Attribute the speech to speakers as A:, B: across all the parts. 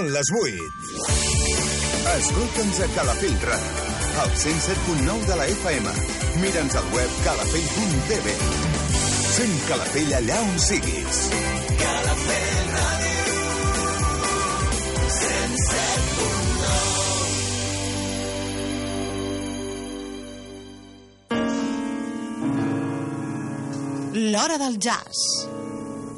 A: Són les 8. Escolta'ns a Calafell Ràdio, al 107.9 de la FM. Mira'ns al web calafell.tv. Sent Calafell allà on siguis.
B: Calafell Ràdio. 107.9 L'Hora del Jazz.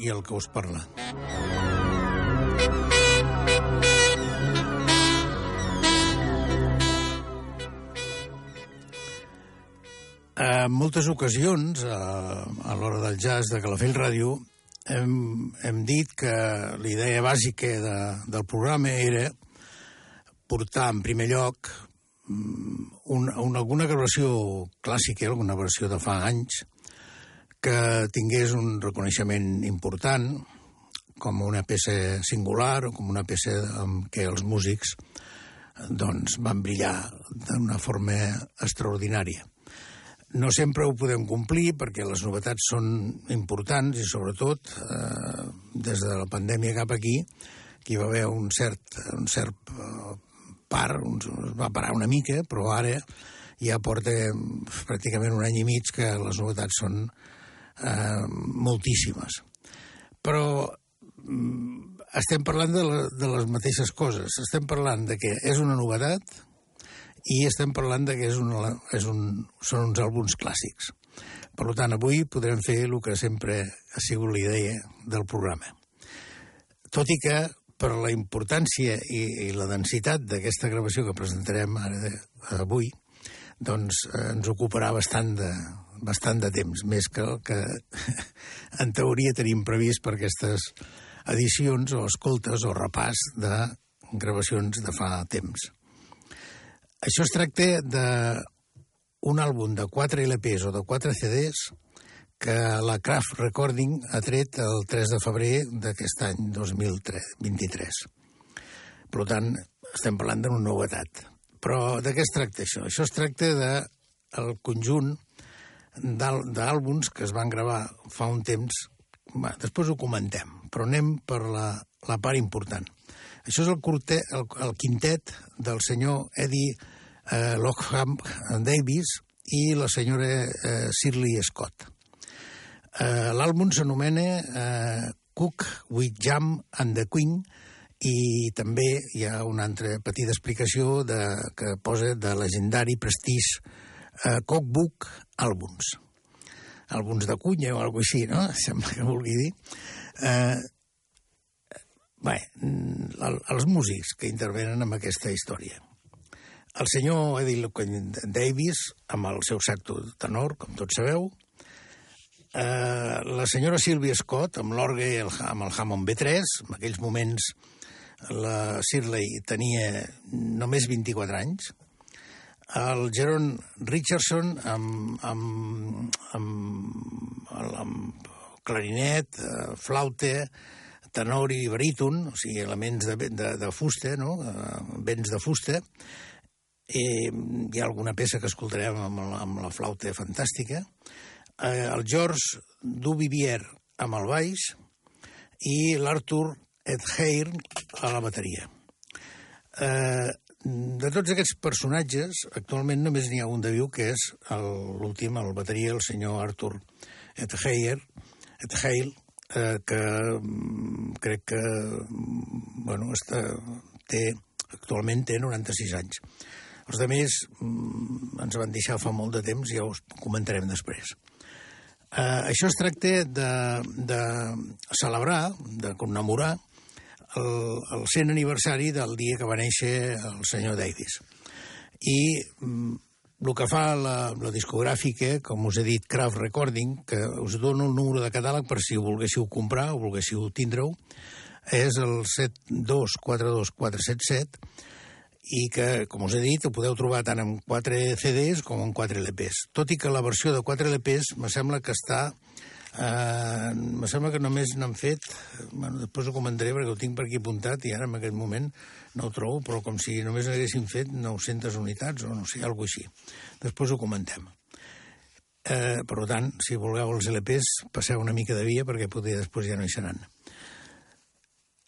C: I el que us parla. En moltes ocasions, a, a l'hora del jazz de Calafell Ràdio, hem, hem dit que l'idea bàsica de, del programa era portar en primer lloc mm, un, un, alguna gravació clàssica, alguna versió de fa anys, que tingués un reconeixement important, com una peça singular o com una peça amb què els músics doncs, van brillar d'una forma extraordinària. No sempre ho podem complir perquè les novetats són importants i sobretot eh, des de la pandèmia cap aquí que hi va haver un cert, un cert eh, part, un, es va parar una mica, però ara ja porta pràcticament un any i mig que les novetats són eh, moltíssimes. Però mm, estem parlant de, la, de les mateixes coses. Estem parlant de que és una novetat i estem parlant de que és una, és un, són uns àlbums clàssics. Per tant, avui podrem fer el que sempre ha sigut la idea del programa. Tot i que per la importància i, i la densitat d'aquesta gravació que presentarem ara avui, doncs eh, ens ocuparà bastant de, bastant de temps, més que el que en teoria tenim previst per aquestes edicions o escoltes o repàs de gravacions de fa temps. Això es tracta d'un àlbum de 4 LPs o de 4 CDs que la Craft Recording ha tret el 3 de febrer d'aquest any 2023. Per tant, estem parlant d'una novetat. Però de què es tracta això? Això es tracta del de conjunt d'àlbums que es van gravar fa un temps. Va, després ho comentem, però anem per la, la part important. Això és el, curtet, el, el quintet del senyor Eddie eh, Lockham Davis i la senyora eh, Shirley Scott. Eh, L'àlbum s'anomena eh, Cook with Jam and the Queen i també hi ha una altra petita explicació de, que posa de legendari prestís eh, Cookbook Albums. Àlbums de cunya o alguna així, no? Sembla que vulgui dir. Eh, bé, els músics que intervenen en aquesta història. El senyor Eddie Davis, amb el seu sacto tenor, com tots sabeu, eh, la senyora Sylvia Scott, amb l'orgue i el, amb el Hammond B3, en aquells moments la Shirley tenia només 24 anys, el Jeron Richardson amb, amb, amb, amb clarinet, eh, flauta, tenor i baríton, o sigui, elements de, de, de fusta, no? Eh, vents de fusta, i hi ha alguna peça que escoltarem amb la, amb la flauta fantàstica. eh, el George Duvivier amb el baix i l'Arthur Edheir a la bateria. Eh, de tots aquests personatges, actualment només n'hi ha un de viu, que és l'últim, el bateria, el senyor Arthur Edheir, Edheil, eh, que mm, crec que mm, bueno, està, té, actualment té 96 anys. Els altres mm, ens van deixar fa molt de temps ja us comentarem després. Eh, això es tracta de, de celebrar, de commemorar el, el 100 aniversari del dia que va néixer el senyor Davis. I mm, el que fa la, la discogràfica, com us he dit, Craft Recording, que us dono el número de catàleg per si ho volguéssiu comprar o volguéssiu tindre-ho, és el 7242477 i que, com us he dit, ho podeu trobar tant en 4 CDs com en 4 LPs. Tot i que la versió de 4 LPs me sembla que està... Eh, me sembla que només n'han fet... Bueno, després ho comentaré perquè ho tinc per aquí apuntat i ara en aquest moment no ho trobo, però com si només n'haguessin fet 900 unitats o no sé, alguna així. Després ho comentem. Eh, per tant, si voleu els LPs, passeu una mica de via perquè potser després ja no hi seran.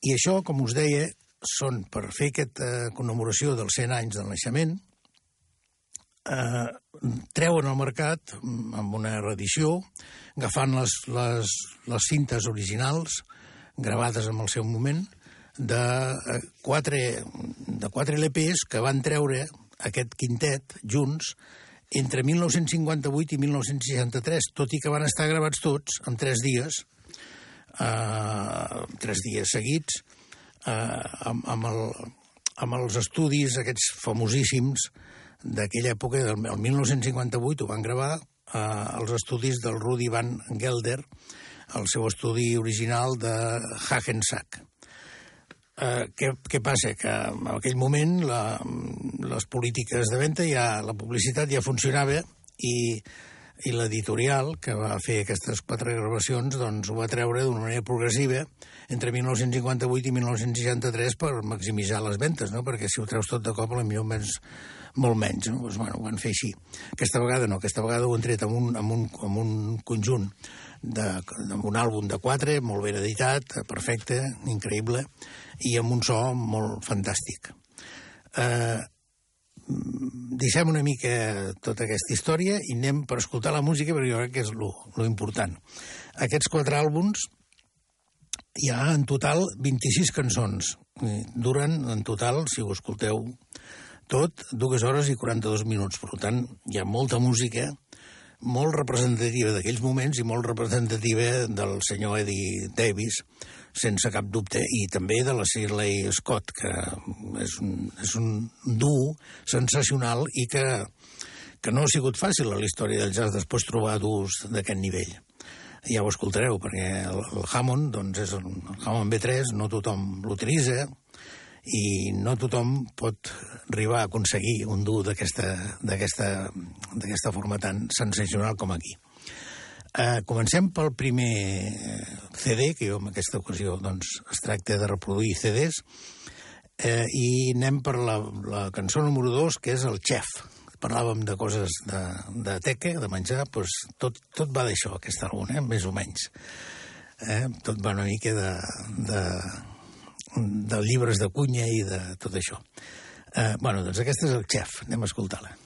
C: I això, com us deia, són per fer aquesta eh, commemoració dels 100 anys del naixement, eh, treuen al mercat amb una reedició, agafant les, les, les cintes originals, gravades en el seu moment, de eh, quatre, de quatre LPs que van treure aquest quintet junts entre 1958 i 1963, tot i que van estar gravats tots en tres dies, eh, tres dies seguits, eh, amb, amb, el, amb els estudis aquests famosíssims d'aquella època, del 1958, ho van gravar eh, els estudis del Rudi Van Gelder, el seu estudi original de Hagensack. Eh, què, què passa? Que en aquell moment la, les polítiques de venda, ja, la publicitat ja funcionava i, i l'editorial que va fer aquestes quatre gravacions doncs, ho va treure d'una manera progressiva entre 1958 i 1963 per maximitzar les ventes, no? perquè si ho treus tot de cop potser menys, molt menys. No? Pues, bueno, ho van fer així. Aquesta vegada no, aquesta vegada ho han tret amb un, amb un, amb un conjunt, de, amb un àlbum de quatre, molt ben editat, perfecte, increïble, i amb un so molt fantàstic. Eh, deixem una mica tota aquesta història i anem per escoltar la música perquè jo crec que és lo, lo important. Aquests quatre àlbums hi ha en total 26 cançons. Duren en total, si ho escolteu tot, dues hores i 42 minuts. Per tant, hi ha molta música, molt representativa d'aquells moments i molt representativa del senyor Eddie Davis, sense cap dubte, i també de la Shirley Scott, que és un, és un duo sensacional i que, que no ha sigut fàcil a la història del jazz després trobar duos d'aquest nivell ja ho escoltareu, perquè el, el Hammond, doncs és el, el Hammond B3, no tothom l'utilitza, i no tothom pot arribar a aconseguir un dur d'aquesta forma tan sensacional com aquí. Eh, comencem pel primer CD, que jo en aquesta ocasió doncs, es tracta de reproduir CDs, eh, i anem per la, la cançó número 2, que és el Chef, parlàvem de coses de, de teca, de menjar, doncs tot, tot va d'això, aquest àlbum, eh? més o menys. Eh? Tot va una mica de, de, de llibres de cunya i de tot això. Eh, bueno, doncs aquest és el xef, anem a escoltar-la.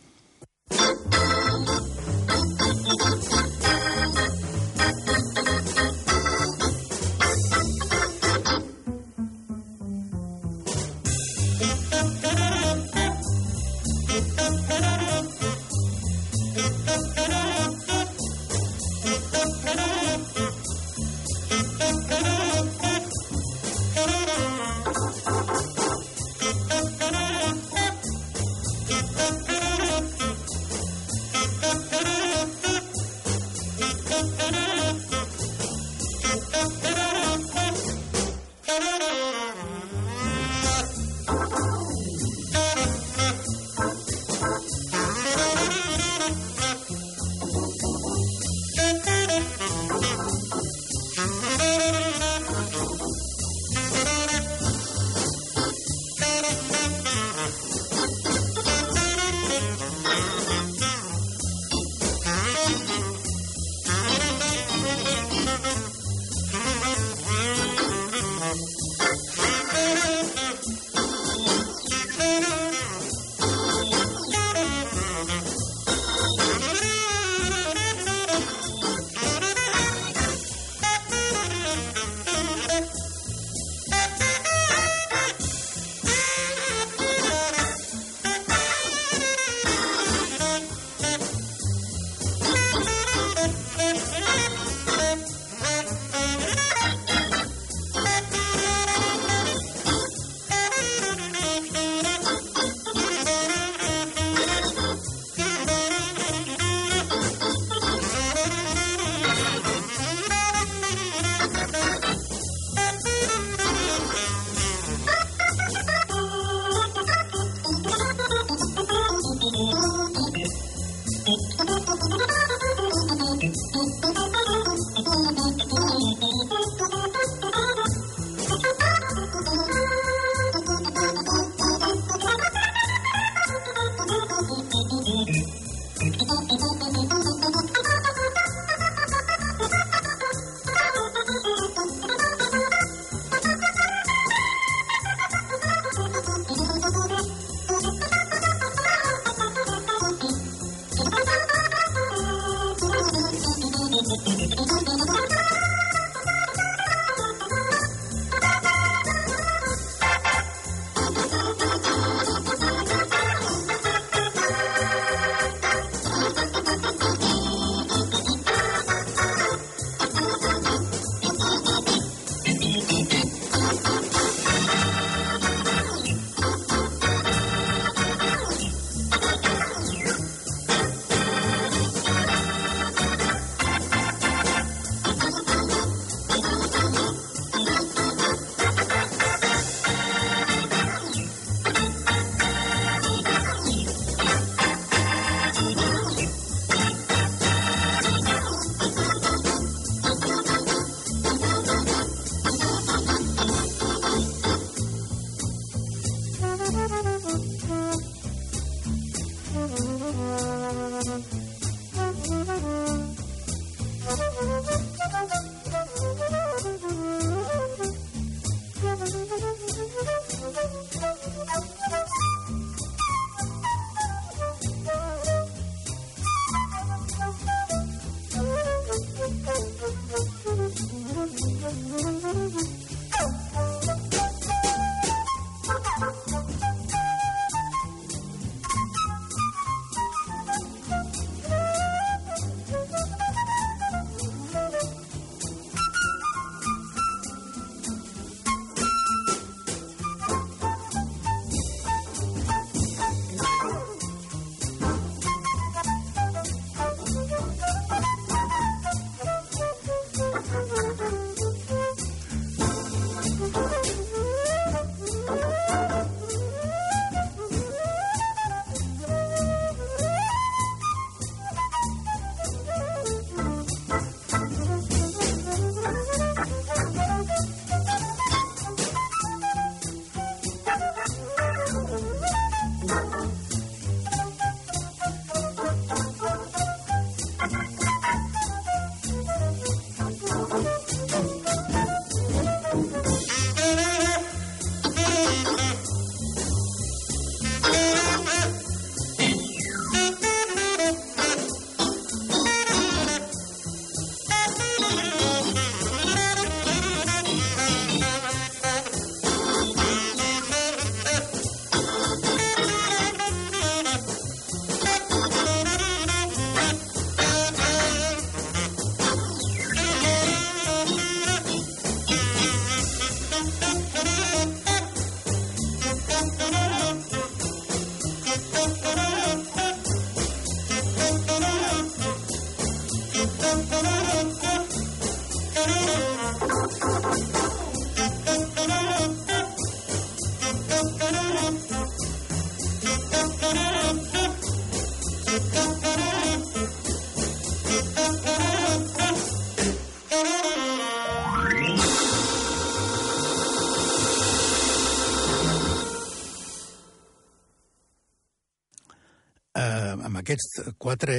C: Aquests quatre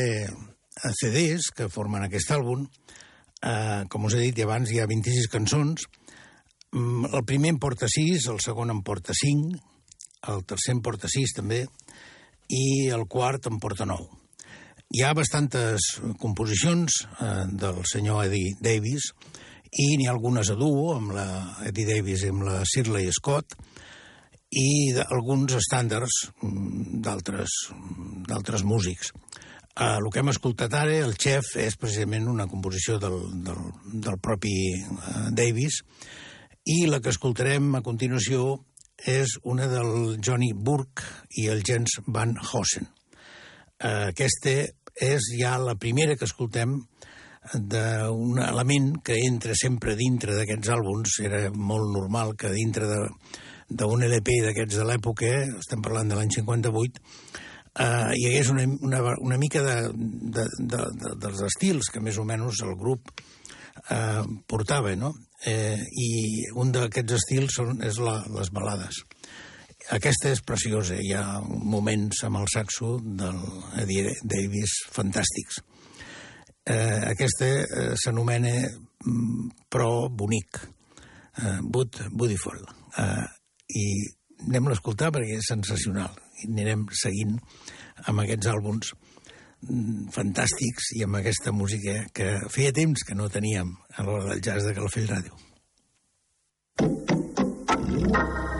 C: CDs que formen aquest àlbum, eh, com us he dit abans, hi ha 26 cançons. Mm, el primer en porta 6, el segon en porta 5, el tercer en porta 6 també, i el quart en porta 9. Hi ha bastantes composicions eh, del senyor Eddie Davis i n'hi ha algunes a duo amb la Eddie Davis i amb la Shirley Scott, i alguns estàndards mm, d'altres músics. Uh, el que hem escoltat ara, el Chef, és precisament una composició del, del, del propi uh, Davis, i la que escoltarem a continuació és una del Johnny Burke i el Jens Van Hossen. Uh, aquesta és ja la primera que escoltem d'un element que entra sempre dintre d'aquests àlbums. Era molt normal que dintre de, d'un LP d'aquests de l'època, estem parlant de l'any 58, eh, hi hagués una, una, una mica de, de, de, de, dels estils que més o menys el grup eh, portava, no? Eh, I un d'aquests estils són, és la, les balades. aquesta és preciosa. Hi ha moments amb el saxo del Eddie Davis fantàstics. Eh, aquesta eh, s'anomena mm, Pro Bonic, eh, Bud, Beautiful. Eh, I anem a l'escoltar perquè és sensacional. I anirem seguint amb aquests àlbums mm, fantàstics i amb aquesta música que feia temps que no teníem a l'hora del jazz de Calafell Ràdio. Uh,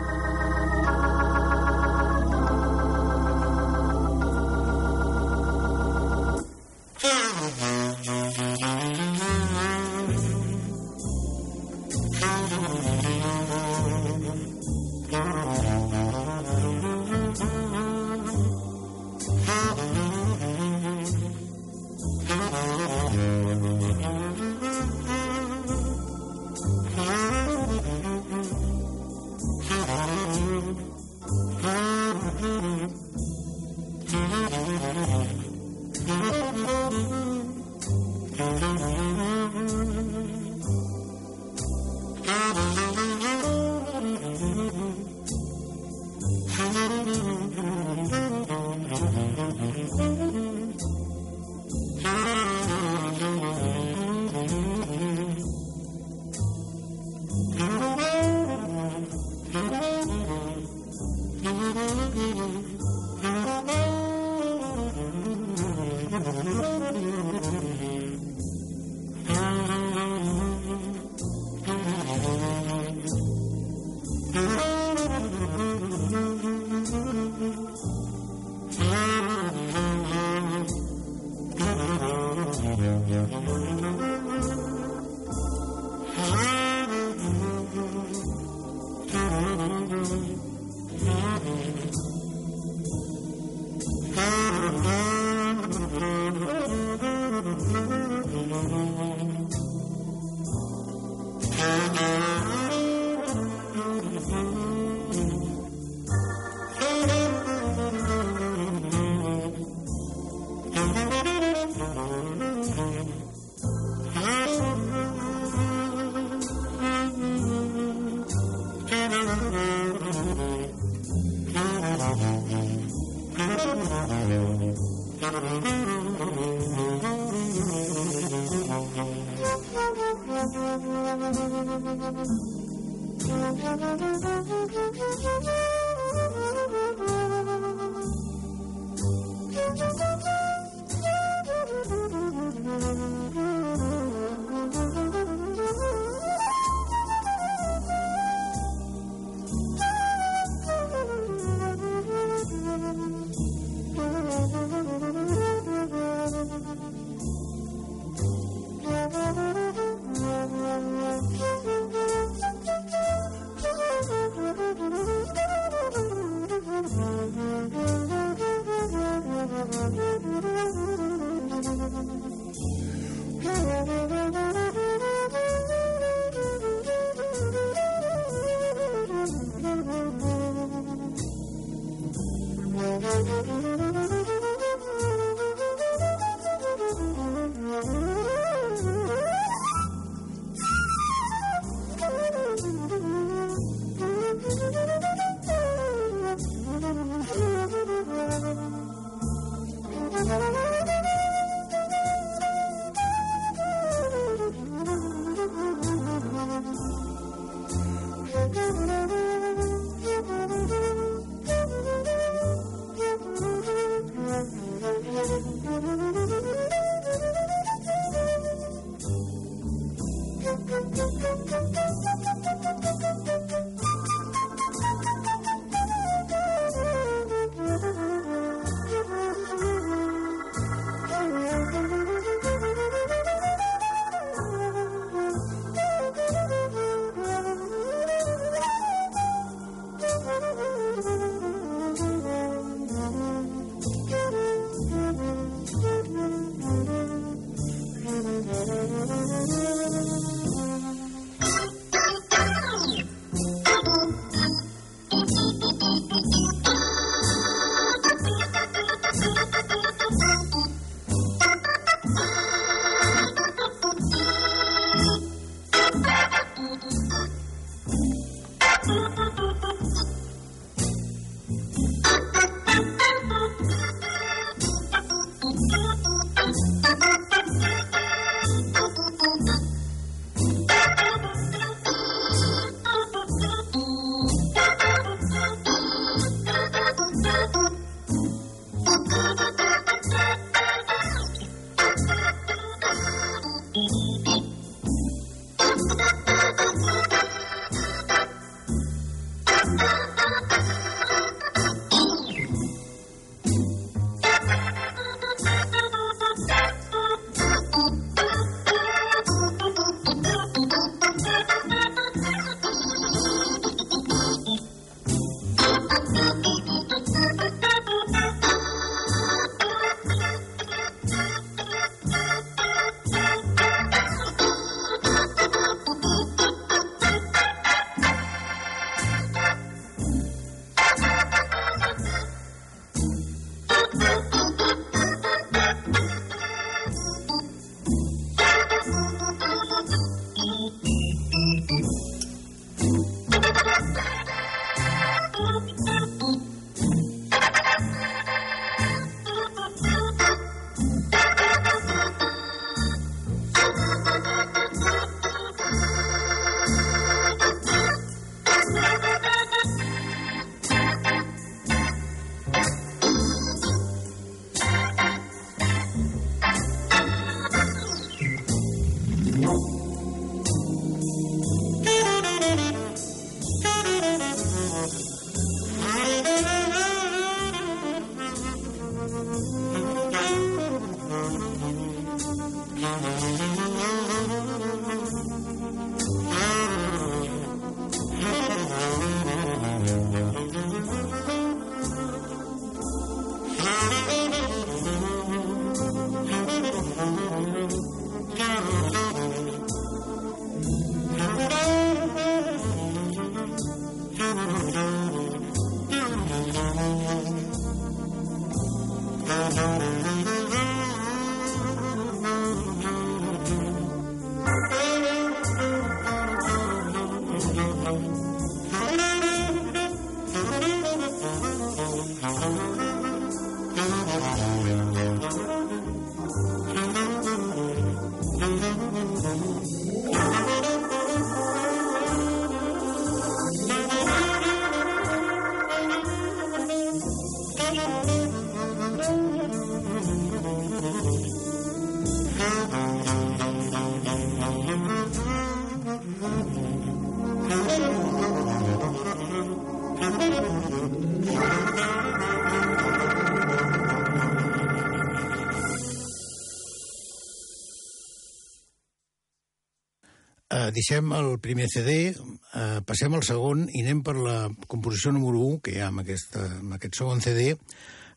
C: Deixem el primer CD, uh, passem al segon i anem per la composició número 1 que hi ha en, aquesta, en aquest segon CD,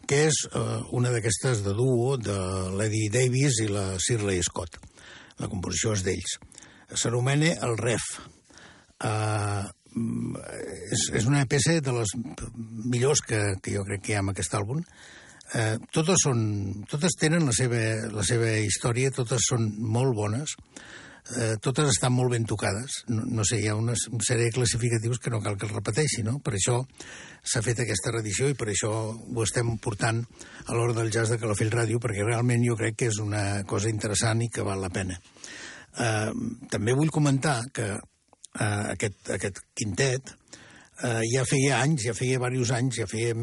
C: que és uh, una d'aquestes de duo de l'Eddie Davis i la Shirley Scott. La composició és d'ells. S'anomena el Ref. Uh, és, és una peça de les millors que, que jo crec que hi ha en aquest àlbum. Uh, totes, són, totes tenen la seva, la seva història, totes són molt bones eh, totes estan molt ben tocades. No, no sé, hi ha una, sèrie de classificatius que no cal que es repeteixi, no? Per això s'ha fet aquesta reedició i per això ho estem portant a l'hora del jazz de Calafell Ràdio, perquè realment jo crec que és una cosa interessant i que val la pena. Eh, també vull comentar que eh, aquest, aquest quintet eh, ja feia anys, ja feia diversos anys, ja feia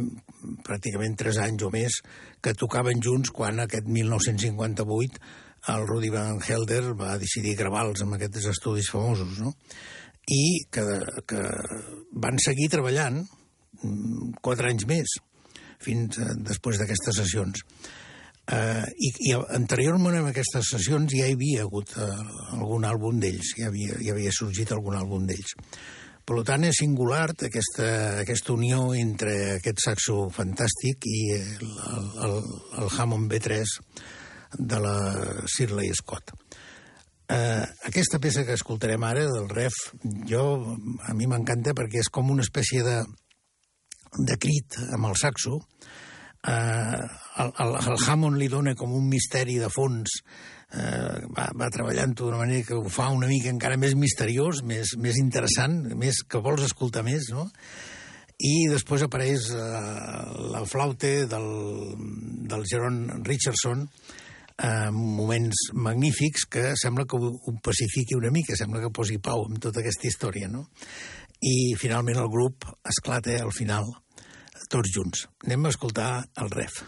C: pràcticament tres anys o més que tocaven junts quan aquest 1958 el Rudy Van Helder va decidir gravar-los amb aquests estudis famosos, no? I que, que van seguir treballant mm, quatre anys més, fins a, després d'aquestes sessions. Uh, i, I anteriorment a aquestes sessions ja hi havia hagut uh, algun àlbum d'ells, ja havia, ja havia sorgit algun àlbum d'ells. Per tant, és singular aquesta, aquesta unió entre aquest saxo fantàstic i el, el, el Hammond B3 de la Shirley Scott. Eh, aquesta peça que escoltarem ara, del Ref, jo, a mi m'encanta perquè és com una espècie de, de crit amb el saxo. Eh, el, el, el Hammond li dona com un misteri de fons, eh, va, va treballant d'una manera que ho fa una mica encara més misteriós, més, més interessant, més que vols escoltar més, no? i després apareix eh, la flaute del, del Jeron Richardson, eh, moments magnífics que sembla que ho, pacifiqui una mica, sembla que posi pau amb tota aquesta història, no? I finalment el grup esclata al final tots junts. Anem a escoltar el ref.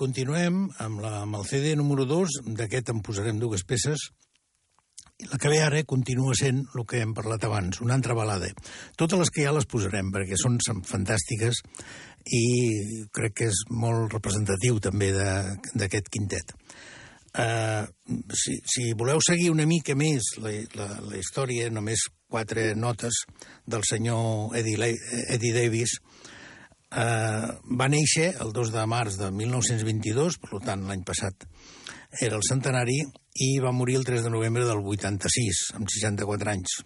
C: Continuem amb, la, amb el CD número 2, d'aquest en posarem dues peces, la que ve ara continua sent el que hem parlat abans, una altra balada. Totes les que ja les posarem, perquè són fantàstiques i crec que és molt representatiu també d'aquest quintet. Uh, si, si voleu seguir una mica més la, la, la història, només quatre notes del senyor Eddie, Eddie Davis, eh, va néixer el 2 de març de 1922, per tant l'any passat era el centenari, i va morir el 3 de novembre del 86, amb 64 anys.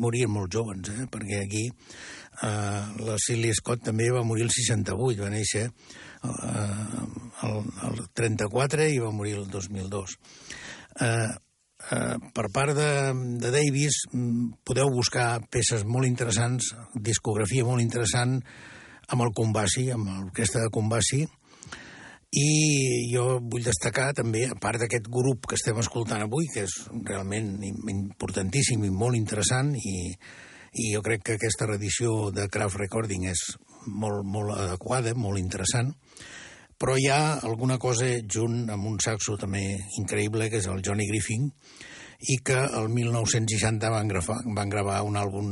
C: Morien molt joves, eh? perquè aquí eh, la Silly Scott també va morir el 68, va néixer eh, el, el 34 i va morir el 2002. Eh, eh, per part de, de Davis podeu buscar peces molt interessants, discografia molt interessant, amb el Combassi, amb l'orquestra de Combassi, i jo vull destacar també, a part d'aquest grup que estem escoltant avui, que és realment importantíssim i molt interessant, i, i jo crec que aquesta reedició de Craft Recording és molt, molt adequada, molt interessant, però hi ha alguna cosa junt amb un saxo també increïble, que és el Johnny Griffin, i que el 1960 van gravar, van gravar un àlbum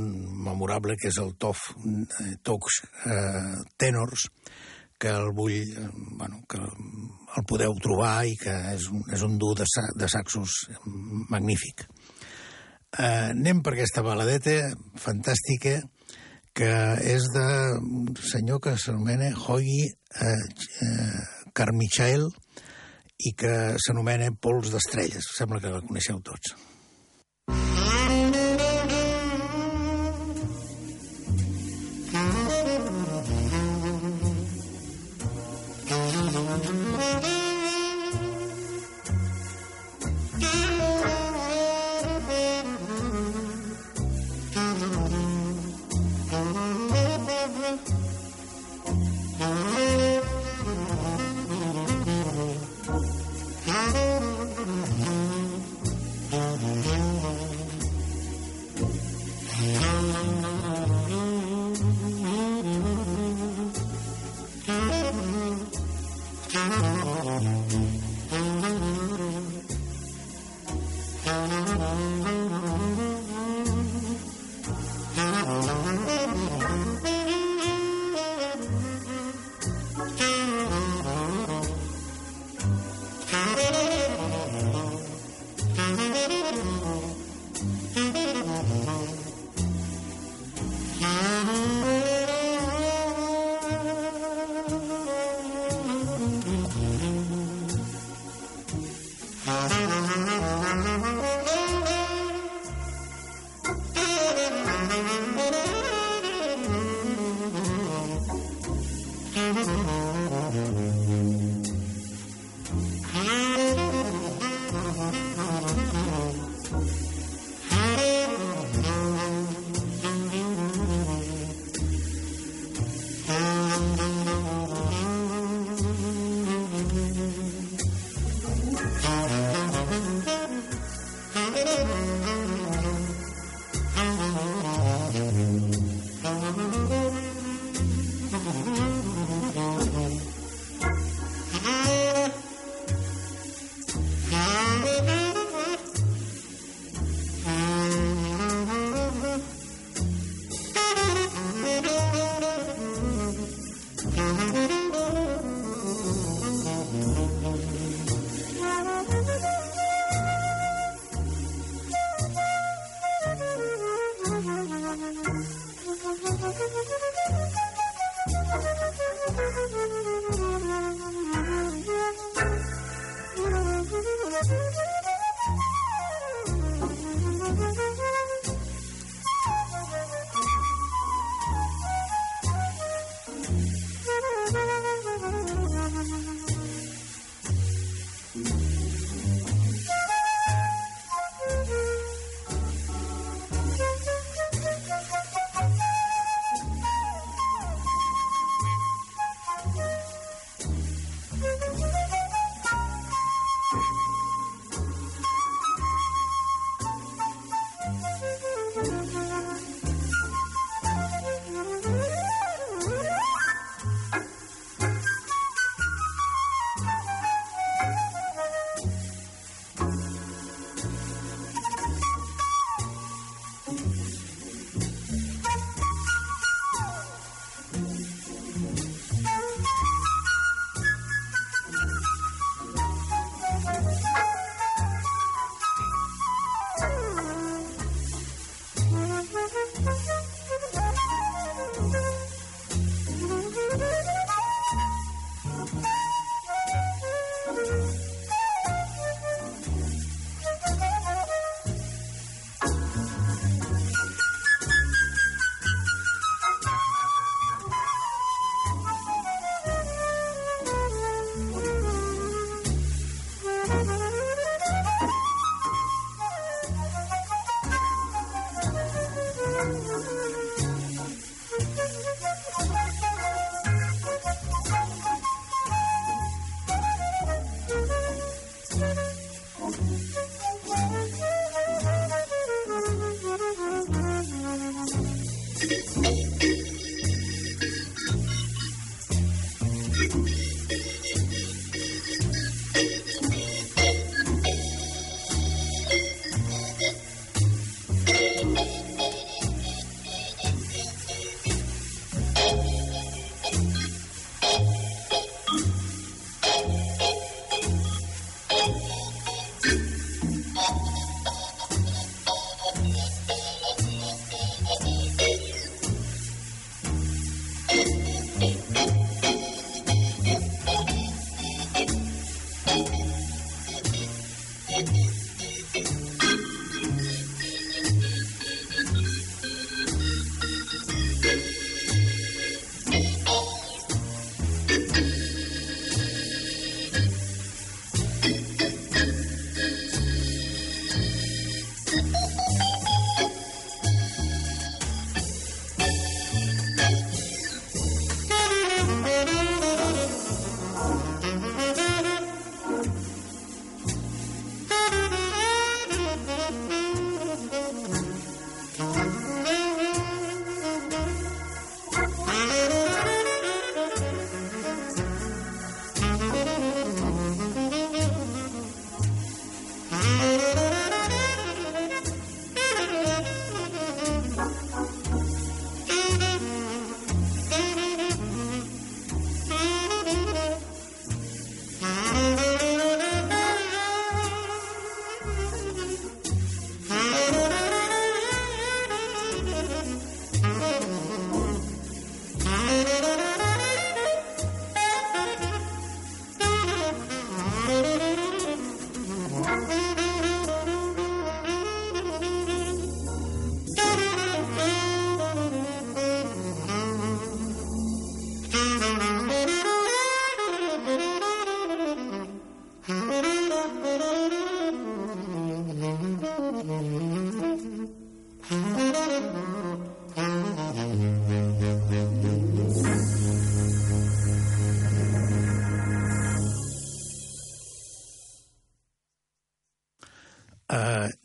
C: memorable que és el Tof eh, Talks eh, Tenors, que el vull, eh, bueno, que el podeu trobar i que és un, és un dur de, sa, de saxos magnífic. Eh, anem per aquesta baladeta fantàstica que és de un senyor que s'anomena Hoyi eh, eh, Carmichael i que s'anomena Pols d'Estrelles. Sembla que la coneixeu tots.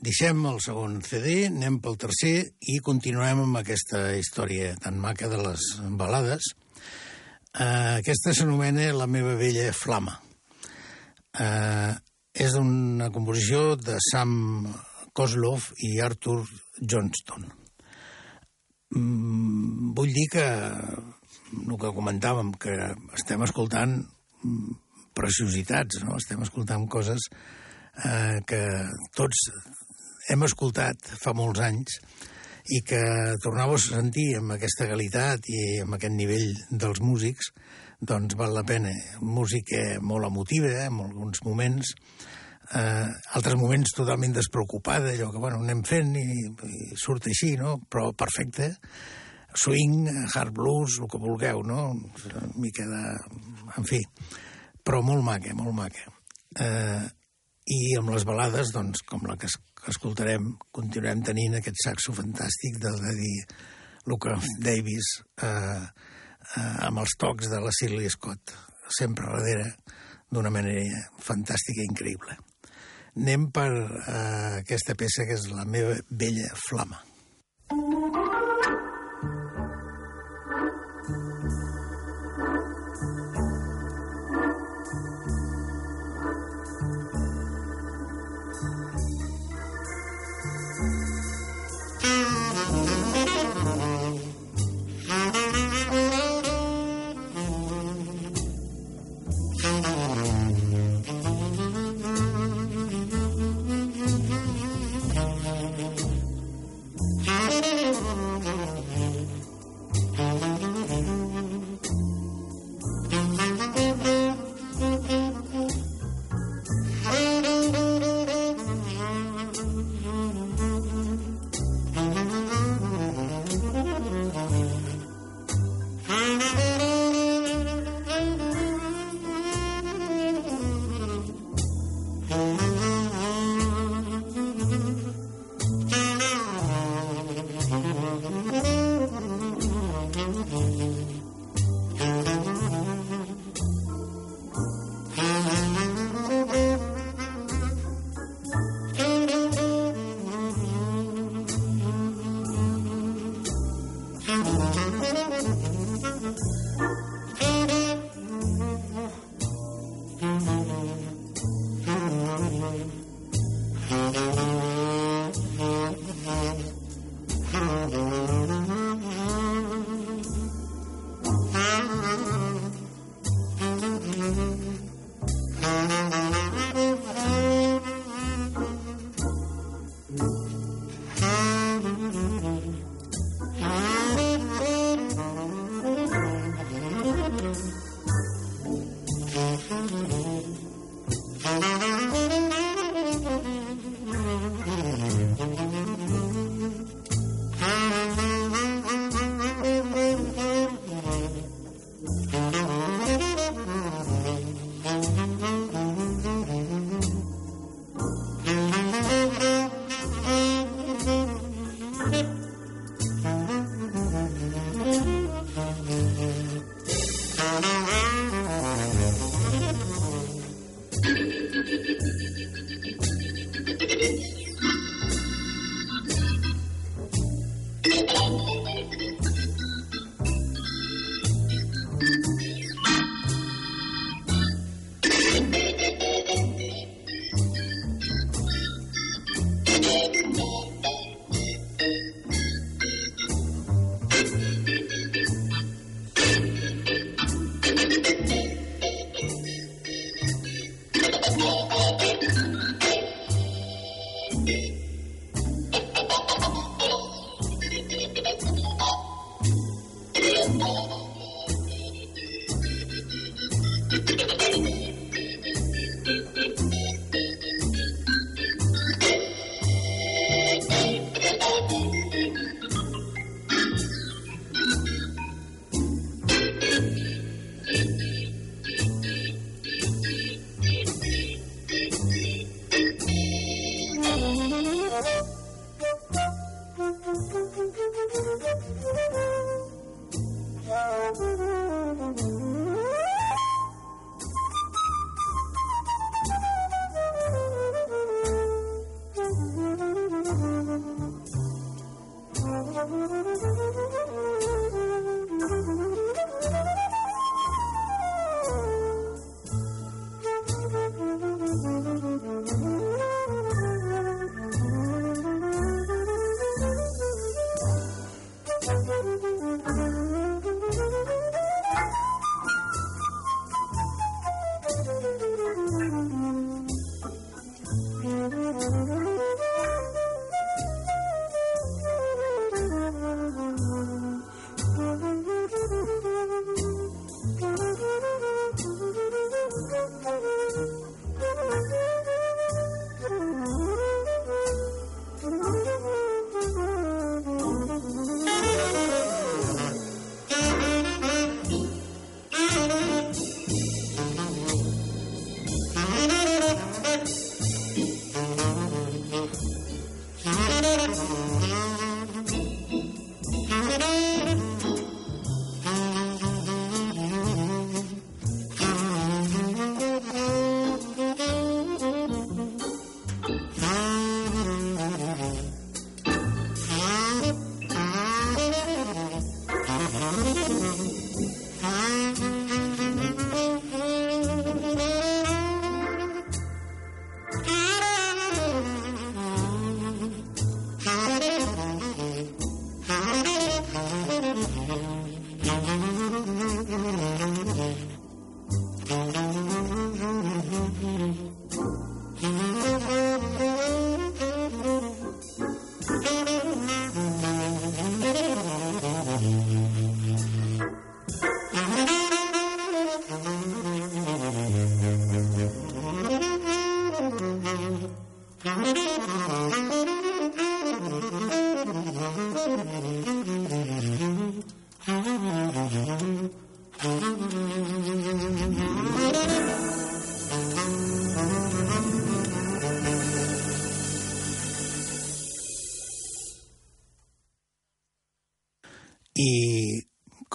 C: Deixem el segon CD, anem pel tercer i continuem amb aquesta història tan maca de les balades. Uh, aquesta s'anomena La meva vella flama. Uh, és una composició de Sam Kozlov i Arthur Johnston. Mm, vull dir que el que comentàvem, que estem escoltant preciositats, no? estem escoltant coses eh, que tots hem escoltat fa molts anys i que tornàveu a sentir amb aquesta qualitat i amb aquest nivell dels músics, doncs val la pena. Música molt emotiva, eh, en alguns moments, eh, altres moments totalment despreocupada, allò que, bueno, anem fent i, i surt així, no? Però perfecte. Swing, hard blues, el que vulgueu, no? Una mica de... En fi, però molt maca, molt maca. Eh, I amb les balades, doncs, com la que, que escoltarem, continuem tenint aquest saxo fantàstic del de dir Luca Davis eh, eh, amb els tocs de la Shirley Scott, sempre darrere, d'una manera fantàstica i increïble. Anem per eh, aquesta peça que és la meva vella flama. I,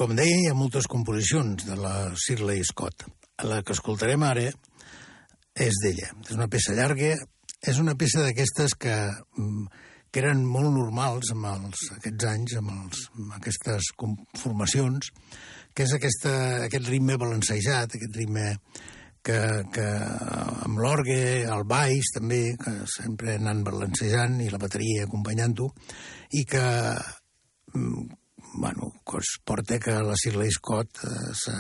C: com deia, hi ha moltes composicions de la Shirley Scott. La que escoltarem ara és d'ella. És una peça llarga, és una peça d'aquestes que, mm, que eren molt normals amb els, aquests anys, amb, els, amb aquestes formacions, que és aquesta, aquest ritme balancejat, aquest ritme que, que amb l'orgue, el baix també, que sempre anant balancejant i la bateria acompanyant-ho, i que porta que la Shirley Scott eh, se,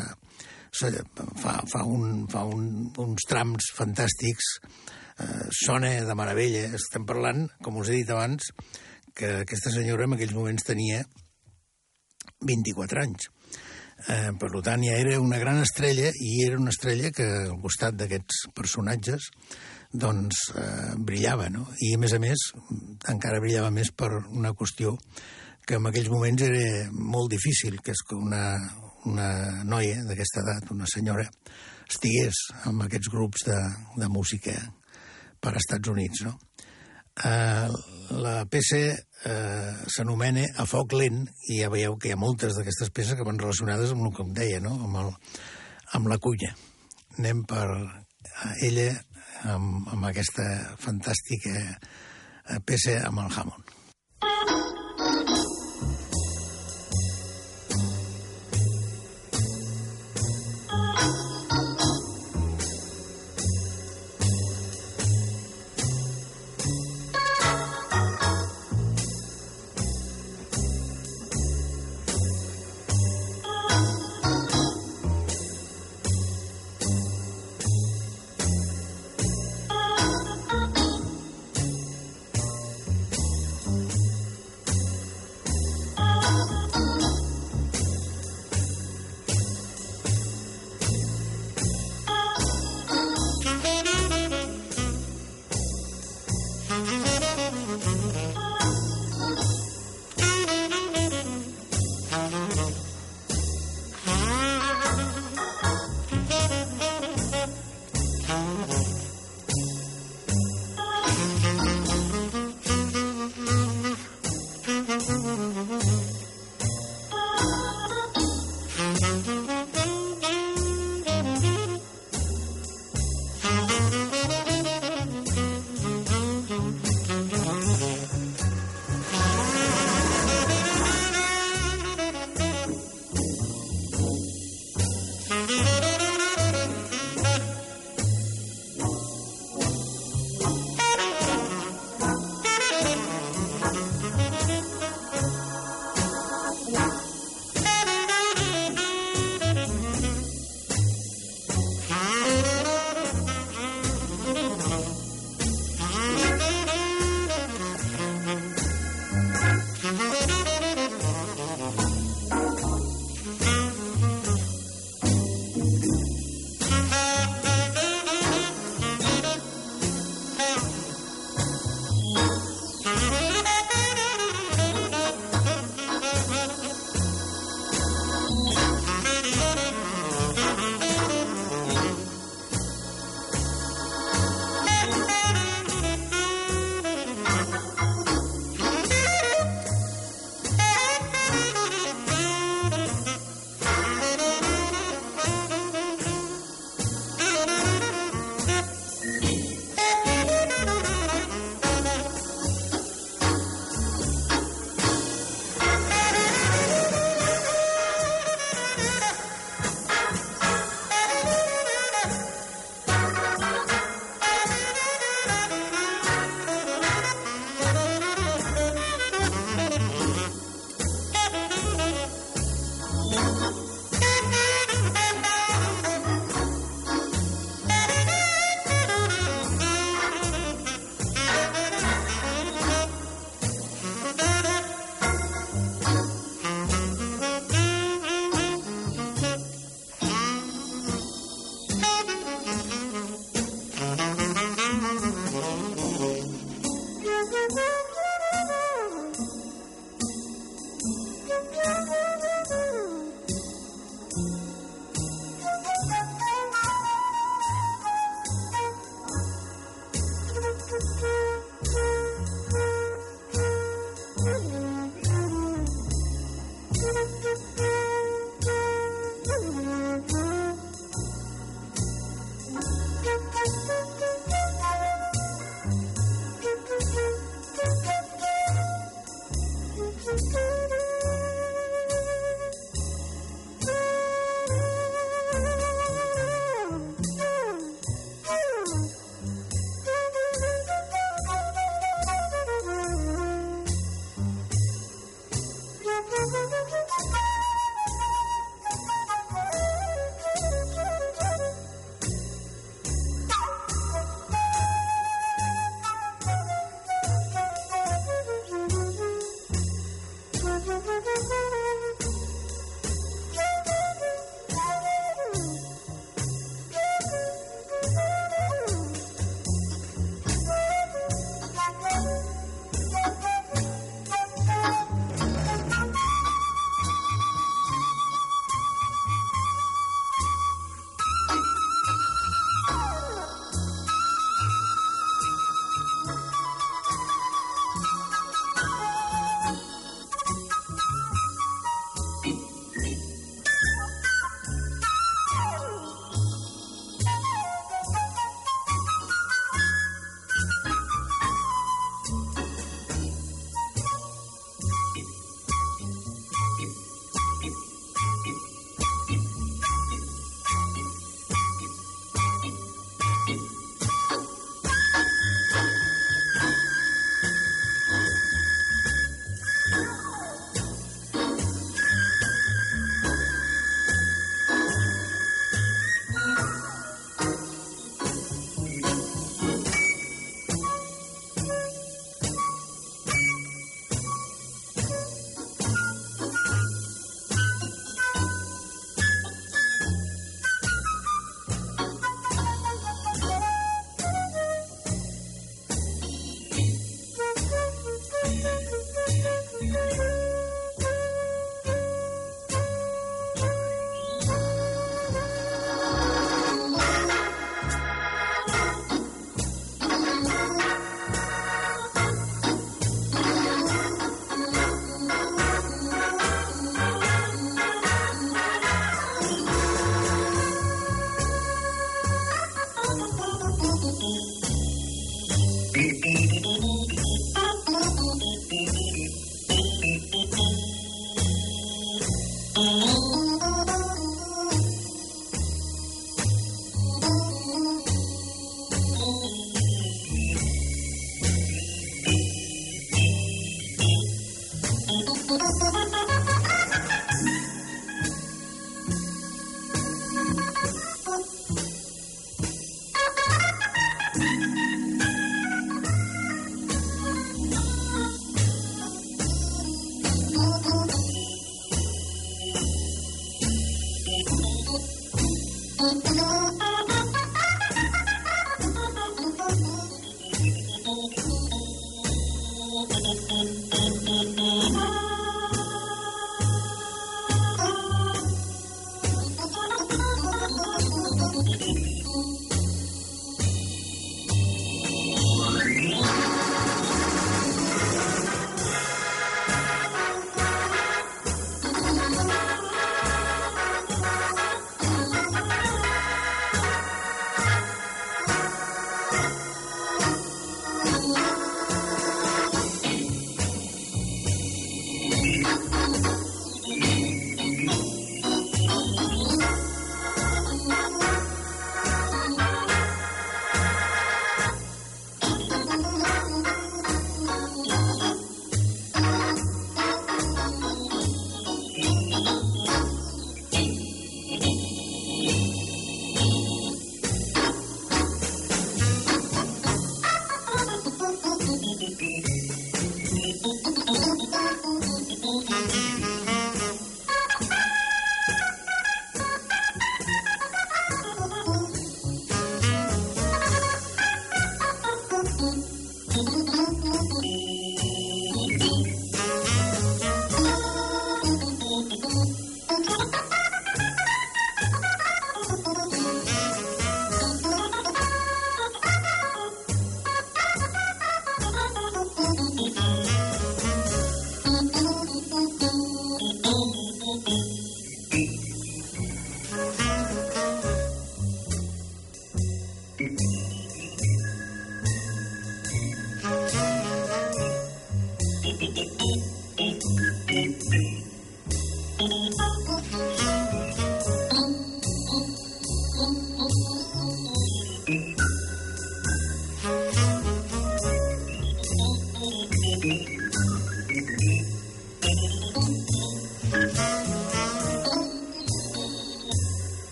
C: se, fa, fa, un, fa un, uns trams fantàstics, eh, sona de meravella. Estem parlant, com us he dit abans, que aquesta senyora en aquells moments tenia 24 anys. Eh, per tant, ja era una gran estrella i era una estrella que al costat d'aquests personatges doncs eh, brillava, no? I a més a més encara brillava més per una qüestió que en aquells moments era molt difícil, que una, una noia d'aquesta edat, una senyora, estigués amb aquests grups de, de música per als Estats Units. No? Uh, la peça uh, s'anomena A foc lent i ja veieu que hi ha moltes d'aquestes peces que van relacionades amb el que em deia, no? amb, el, amb la cunya. Anem per ella amb, amb aquesta fantàstica peça amb el Hammond.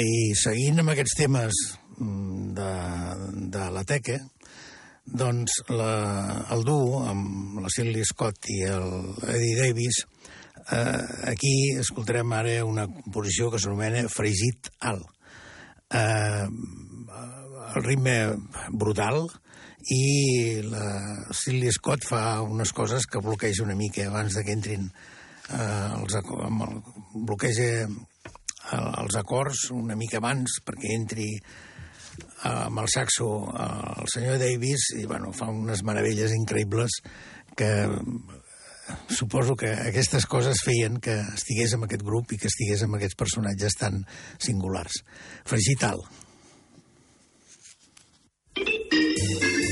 C: I seguint amb aquests temes mm, de, de la teca, doncs la, el duo, amb la Silly Scott i el Eddie Davis, eh, aquí escoltarem ara una composició que s'anomena Fregit Alt. Eh, el ritme brutal i la Silly Scott fa unes coses que bloqueja una mica abans de que entrin eh, els, amb el, bloqueja els acords una mica abans perquè entri amb el saxo el senyor Davis i bueno, fa unes meravelles increïbles que suposo que aquestes coses feien que estigués amb aquest grup i que estigués amb aquests personatges tan singulars. Fregital. Eh,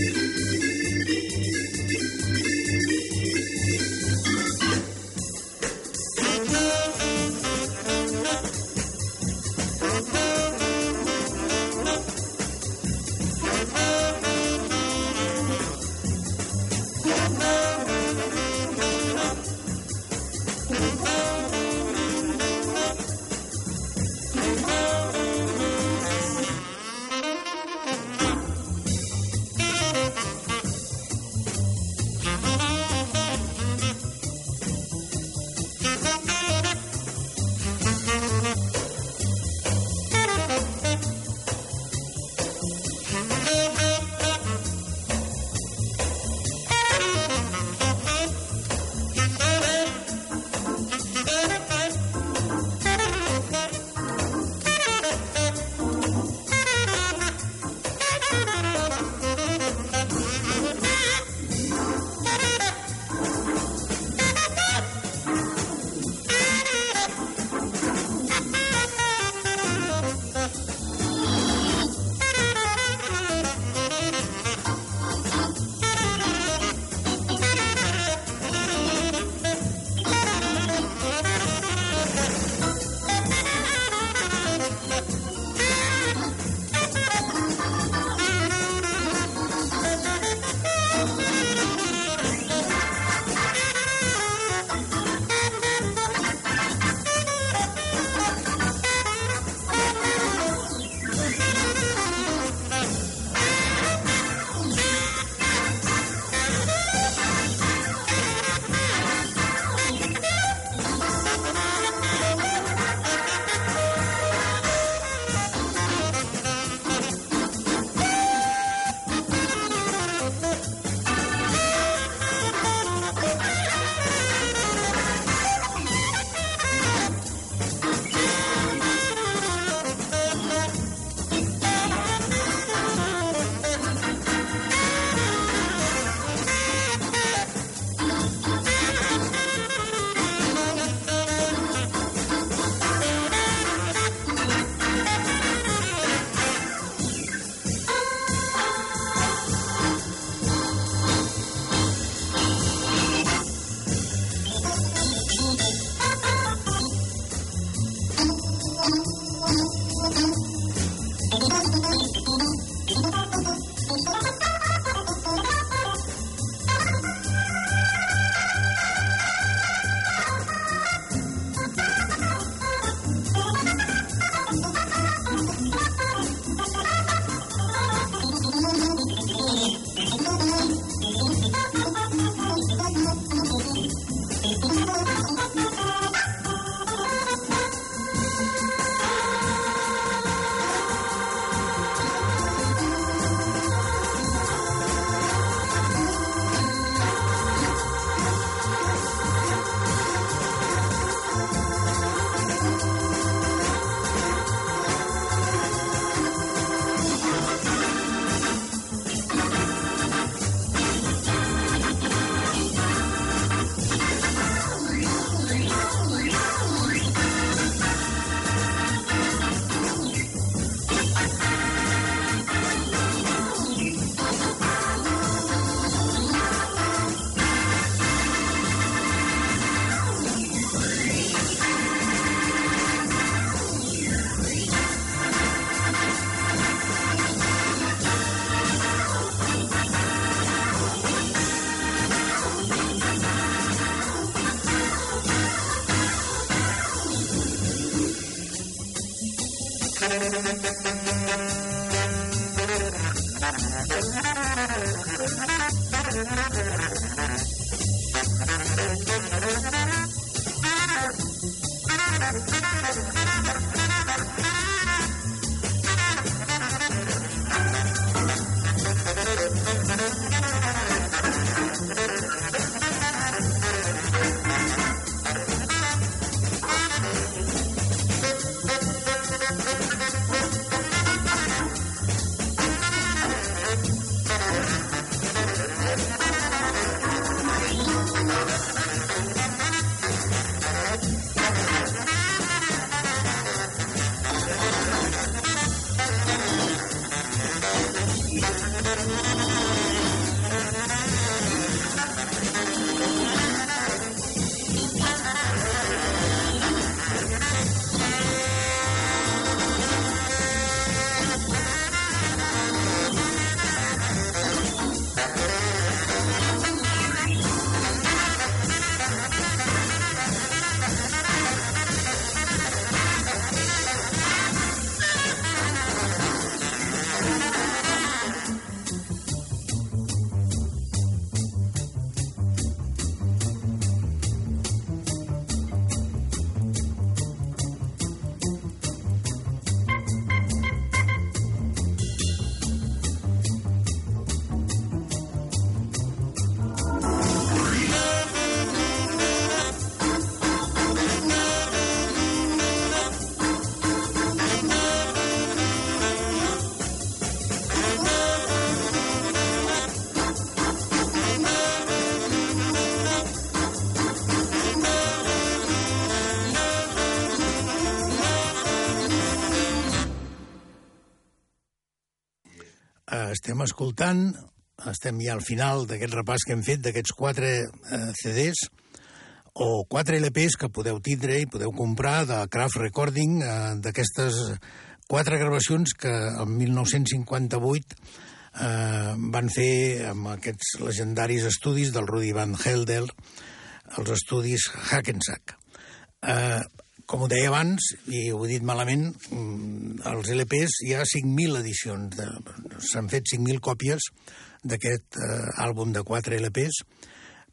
C: Estem escoltant, estem ja al final d'aquest repàs que hem fet d'aquests quatre eh, CDs, o quatre LPs que podeu tindre i podeu comprar de Craft Recording, eh, d'aquestes quatre gravacions que el 1958 eh, van fer amb aquests legendaris estudis del Rudy Van Helder, els estudis Hackensack. Eh, com ho deia abans, i ho he dit malament, mm, els LPs hi ha 5.000 edicions. S'han fet 5.000 còpies d'aquest eh, àlbum de 4 LPs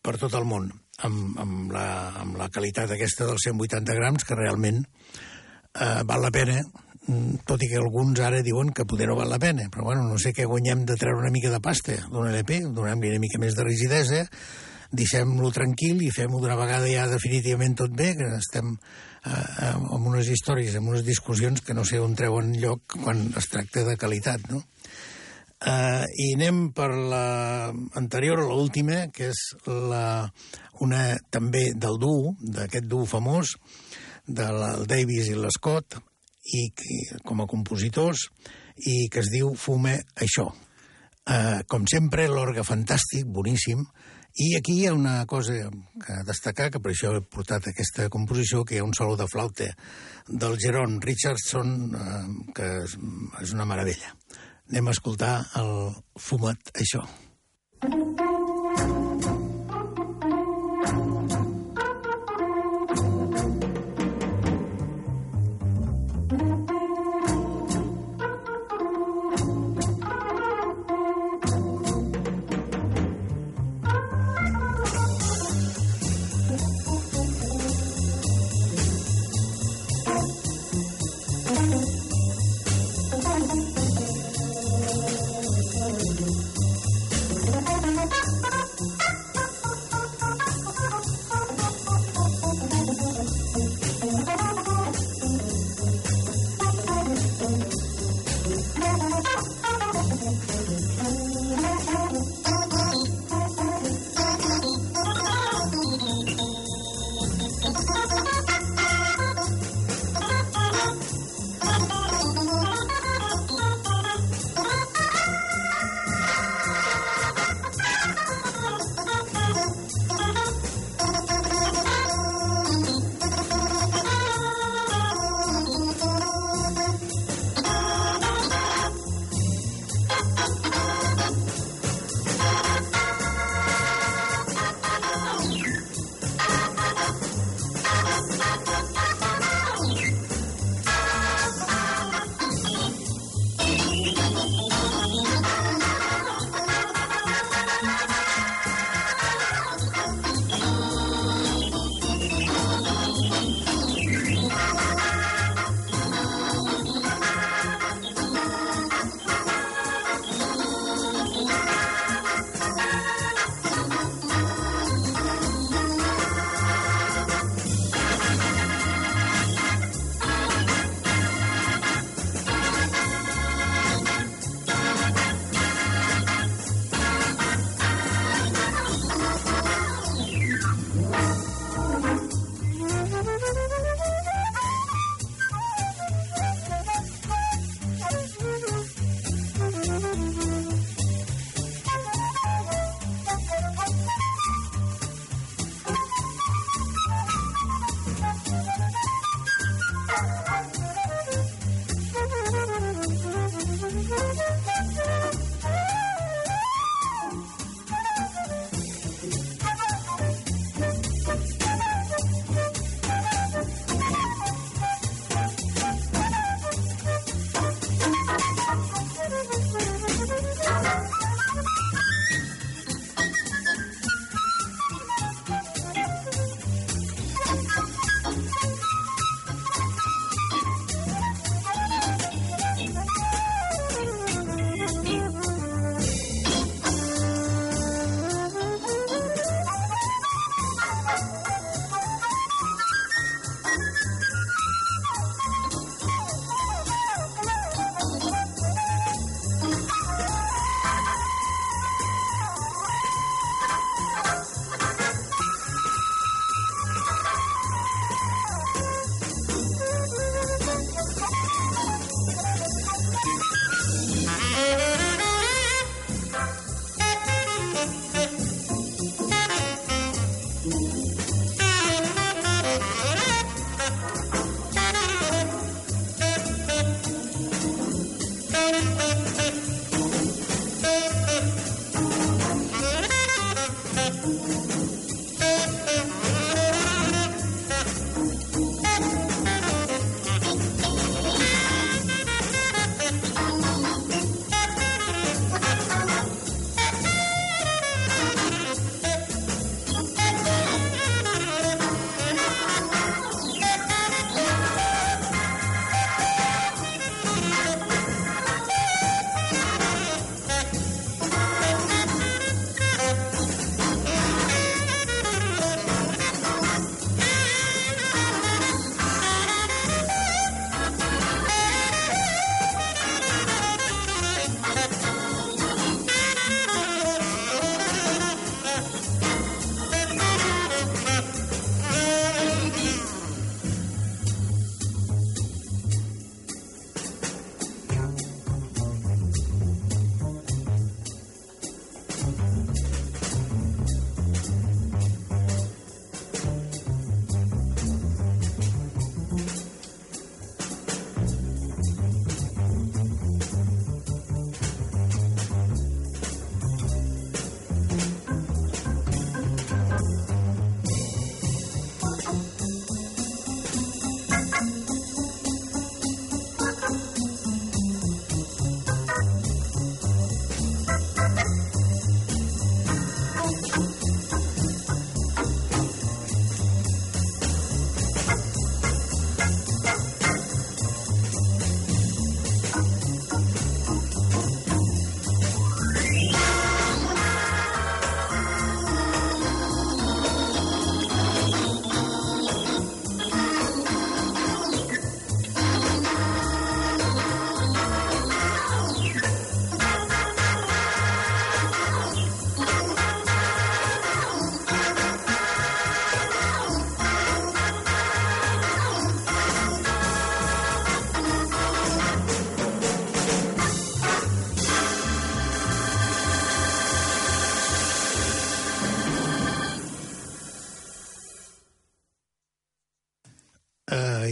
C: per tot el món, amb, amb, la, amb la qualitat aquesta dels 180 grams, que realment eh, val la pena, mm, tot i que alguns ara diuen que poder no val la pena, però bueno, no sé què guanyem de treure una mica de pasta d'un LP, donem-li una mica més de rigidesa, deixem-lo tranquil i fem-ho d'una vegada ja definitivament tot bé, que estem amb unes històries, amb unes discussions que no sé on treuen lloc quan es tracta de qualitat, no? Eh, I anem per la anterior, l'última, que és la, una també del duo, d'aquest duo famós, del Davis i l'Scott, i que, com a compositors, i que es diu Fume això. Eh, com sempre, l'orgue fantàstic, boníssim, i aquí hi ha una cosa que destacar, que per això he portat aquesta composició, que hi ha un solo de flauta del Geron Richardson, eh, que és, és una meravella. Anem a escoltar el fumat, això. Thank you.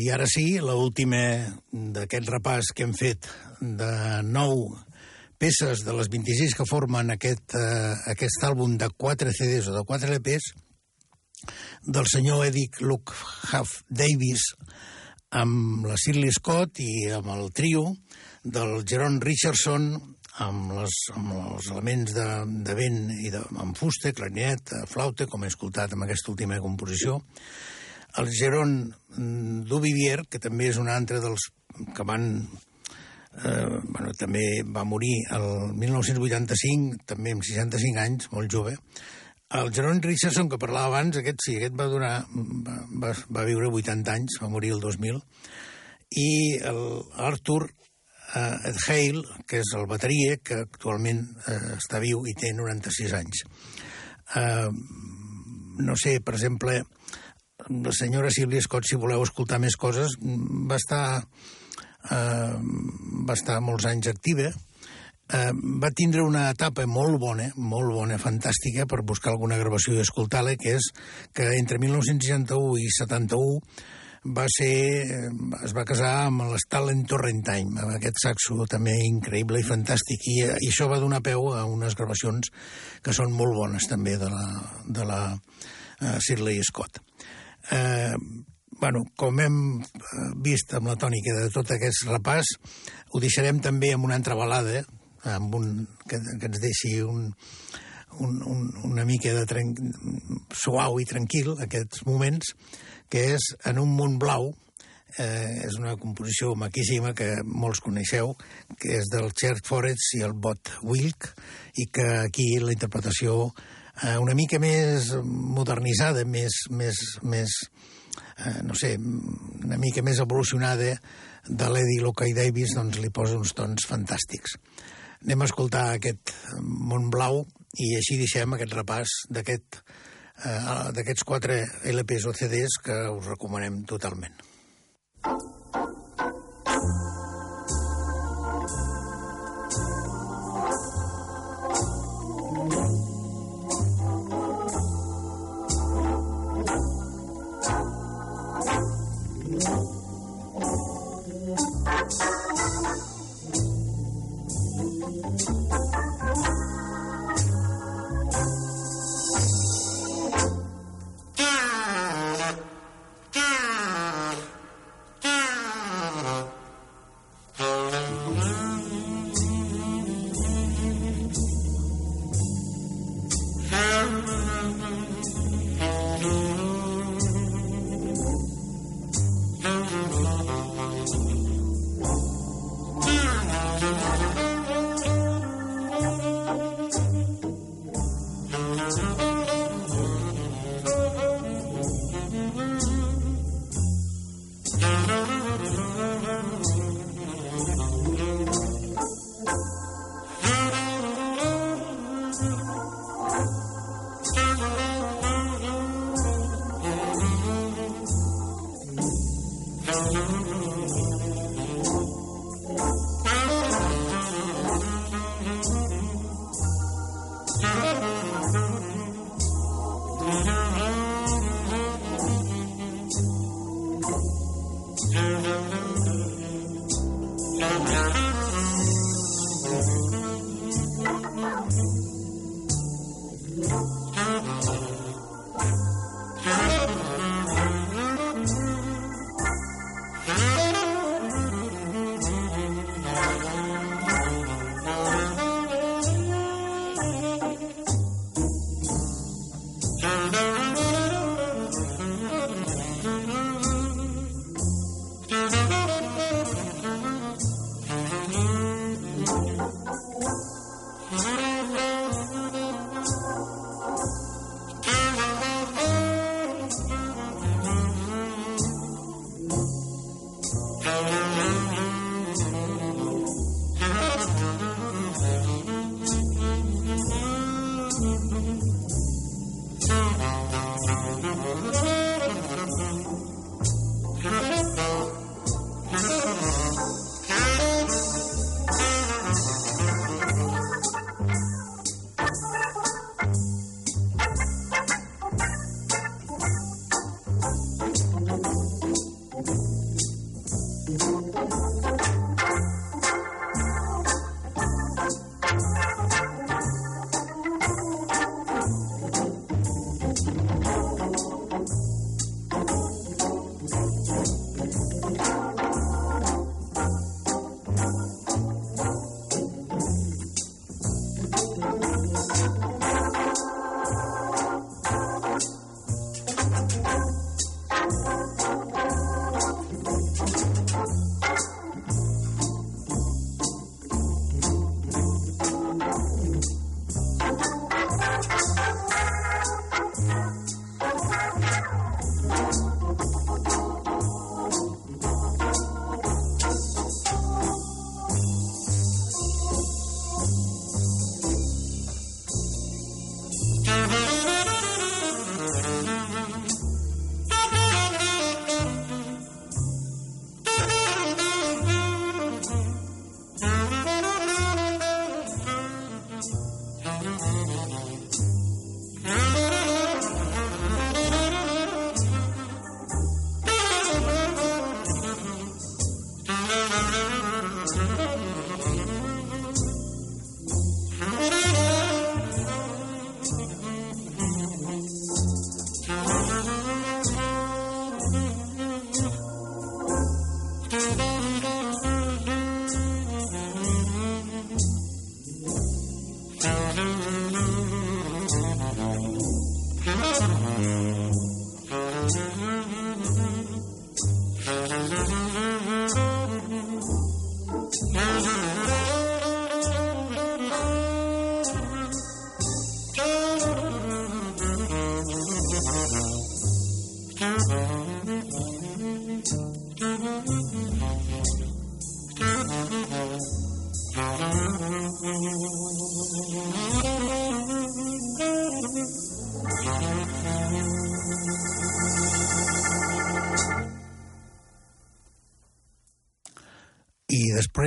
C: I ara sí, l'última d'aquest repàs que hem fet de nou peces de les 26 que formen aquest, uh, aquest àlbum de 4 CDs o de 4 LPs del senyor Edic Luke Huff Davis amb la Shirley Scott i amb el trio del Jerome Richardson amb, les, amb els elements de, de vent i de, amb fusta, clarinet, flauta, com he escoltat amb aquesta última composició, el Geron mm, Duvivier, que també és un altre dels que van... Eh, bueno, també va morir el 1985, també amb 65 anys, molt jove. El Geron Richardson, que parlava abans, aquest sí, aquest va durar... va, va viure 80 anys, va morir el 2000. I l'Arthur eh, Ed Hale, que és el bateria, que actualment eh, està viu i té 96 anys. Eh, no sé, per exemple, la senyora Sílvia Scott, si voleu escoltar més coses, va estar, eh, va estar molts anys activa, eh, va tindre una etapa molt bona, molt bona, fantàstica, per buscar alguna gravació i escoltar-la, que és que entre 1961 i 71 va ser, eh, es va casar amb l'Stalin Torrentine, amb aquest saxo també increïble i fantàstic, i, i això va donar peu a unes gravacions que són molt bones també de la, de la uh, Shirley Scott. Eh, bueno, com hem eh, vist amb la tònica de tot aquest repàs, ho deixarem també amb una altra balada, amb un, que, que ens deixi un, un, un, una mica de tren, suau i tranquil aquests moments, que és En un món blau, eh, és una composició maquíssima que molts coneixeu, que és del Chert Forest i el Bot Wilk, i que aquí la interpretació eh, una mica més modernitzada, més, més, més eh, no sé, una mica més evolucionada de l'Eddie Locke Davis, doncs li posa uns tons fantàstics. Anem a escoltar aquest Mont Blau i així deixem aquest repàs d'aquest eh, d'aquests quatre LPs o CDs que us recomanem totalment. I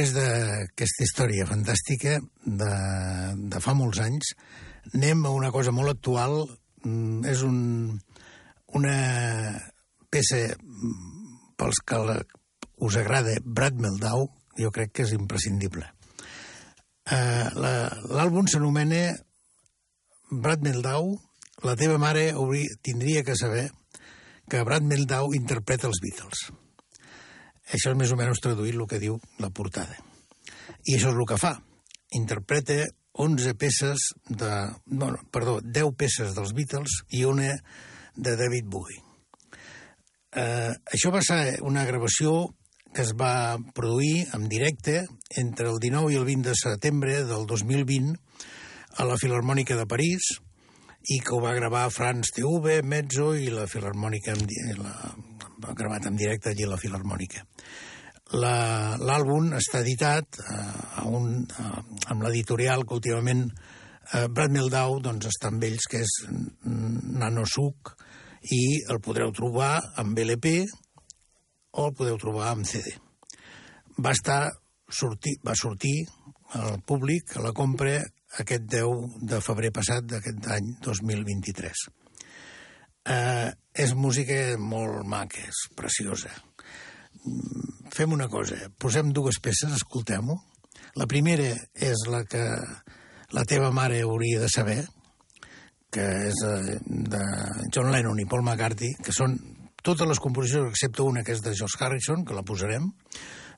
C: després d'aquesta història fantàstica de, de fa molts anys, anem a una cosa molt actual. Mm, És un, una peça mm, pels que la, us agrada Brad Meldau, jo crec que és imprescindible. Uh, L'àlbum s'anomena Brad Meldau, la teva mare hauria, tindria que saber que Brad Meldau interpreta els Beatles. Això és més o menys traduït el que diu la portada. I això és el que fa. Interpreta 11 peces de... No, perdó, 10 peces dels Beatles i una de David Bowie. Eh, això va ser una gravació que es va produir en directe entre el 19 i el 20 de setembre del 2020 a la Filarmònica de París i que ho va gravar Franz TV, Mezzo i la Filarmònica la, gravat en directe allí a la Filarmònica. L'àlbum està editat eh, a un, eh, amb l'editorial que últimament eh, Brad Meldau doncs, està amb ells, que és Nanosuc, i el podreu trobar amb LP o el podeu trobar amb CD. Va estar sortir, va sortir al públic a la compra aquest 10 de febrer passat d'aquest any 2023. Eh, és música molt maca, és preciosa. Fem una cosa, posem dues peces, escoltem-ho. La primera és la que la teva mare hauria de saber, que és de, de John Lennon i Paul McCartney, que són totes les composicions, excepte una que és de George Harrison, que la posarem,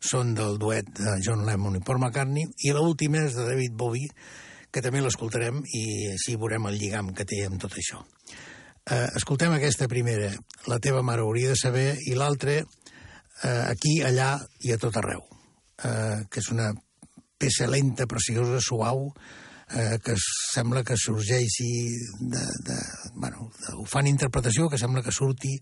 C: són del duet de John Lennon i Paul McCartney, i l'última és de David Bowie, que també l'escoltarem i així veurem el lligam que té amb tot això. Eh, escoltem aquesta primera, La teva mare hauria de saber, i l'altra, eh, Aquí, allà i a tot arreu, eh, que és una peça lenta, preciosa, suau, eh, que sembla que sorgeixi de, de, bueno, de, ho fan interpretació que sembla que surti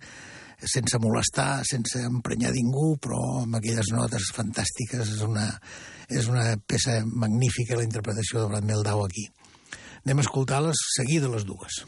C: sense molestar, sense emprenyar ningú, però amb aquelles notes fantàstiques és una, és una peça magnífica la interpretació de Brad Meldau aquí. Anem a escoltar-les seguida les dues.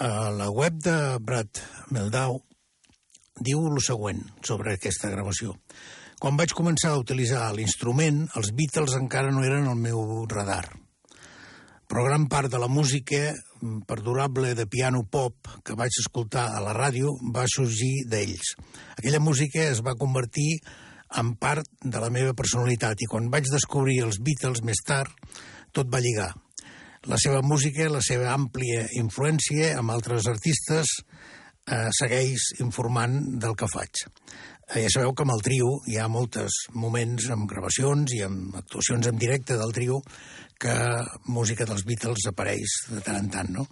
C: Uh, la web de Brad Meldau diu el següent sobre aquesta gravació. Quan vaig començar a utilitzar l'instrument, els Beatles encara no eren el meu radar. Però gran part de la música perdurable de piano pop que vaig escoltar a la ràdio va sorgir d'ells. Aquella música es va convertir en part de la meva personalitat i quan vaig descobrir els Beatles més tard, tot va lligar la seva música, la seva àmplia influència amb altres artistes eh, segueix informant del que faig. Eh, ja sabeu que amb el trio hi ha molts moments amb gravacions i amb actuacions en directe del trio que música dels Beatles apareix de tant en tant, no?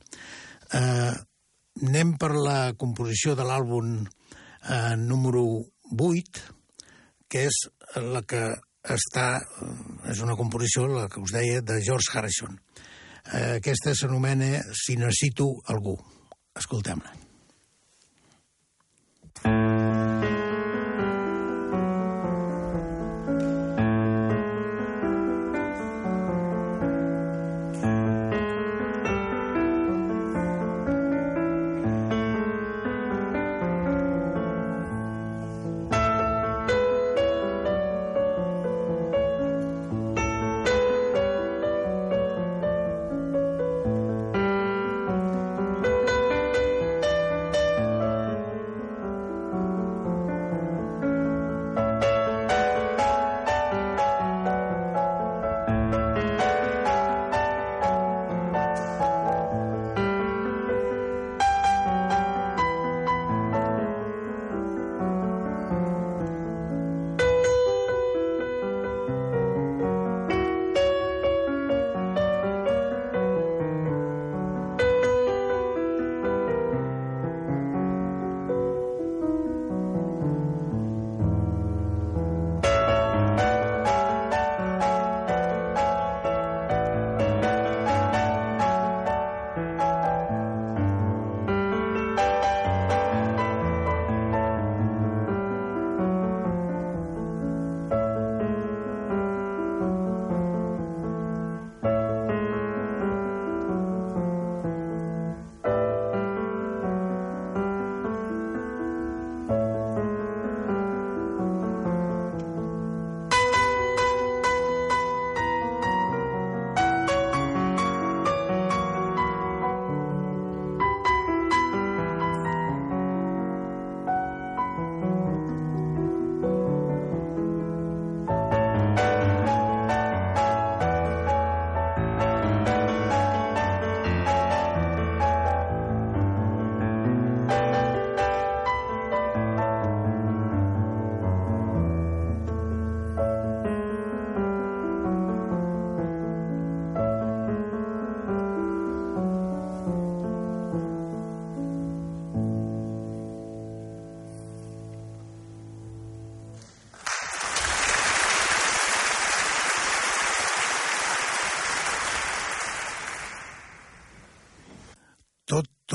C: Eh, anem per la composició de l'àlbum eh, número 8, que és la que està, eh, és una composició, la que us deia, de George Harrison. Eh, aquesta s'anomena Si necessito algú. Escoltem-la.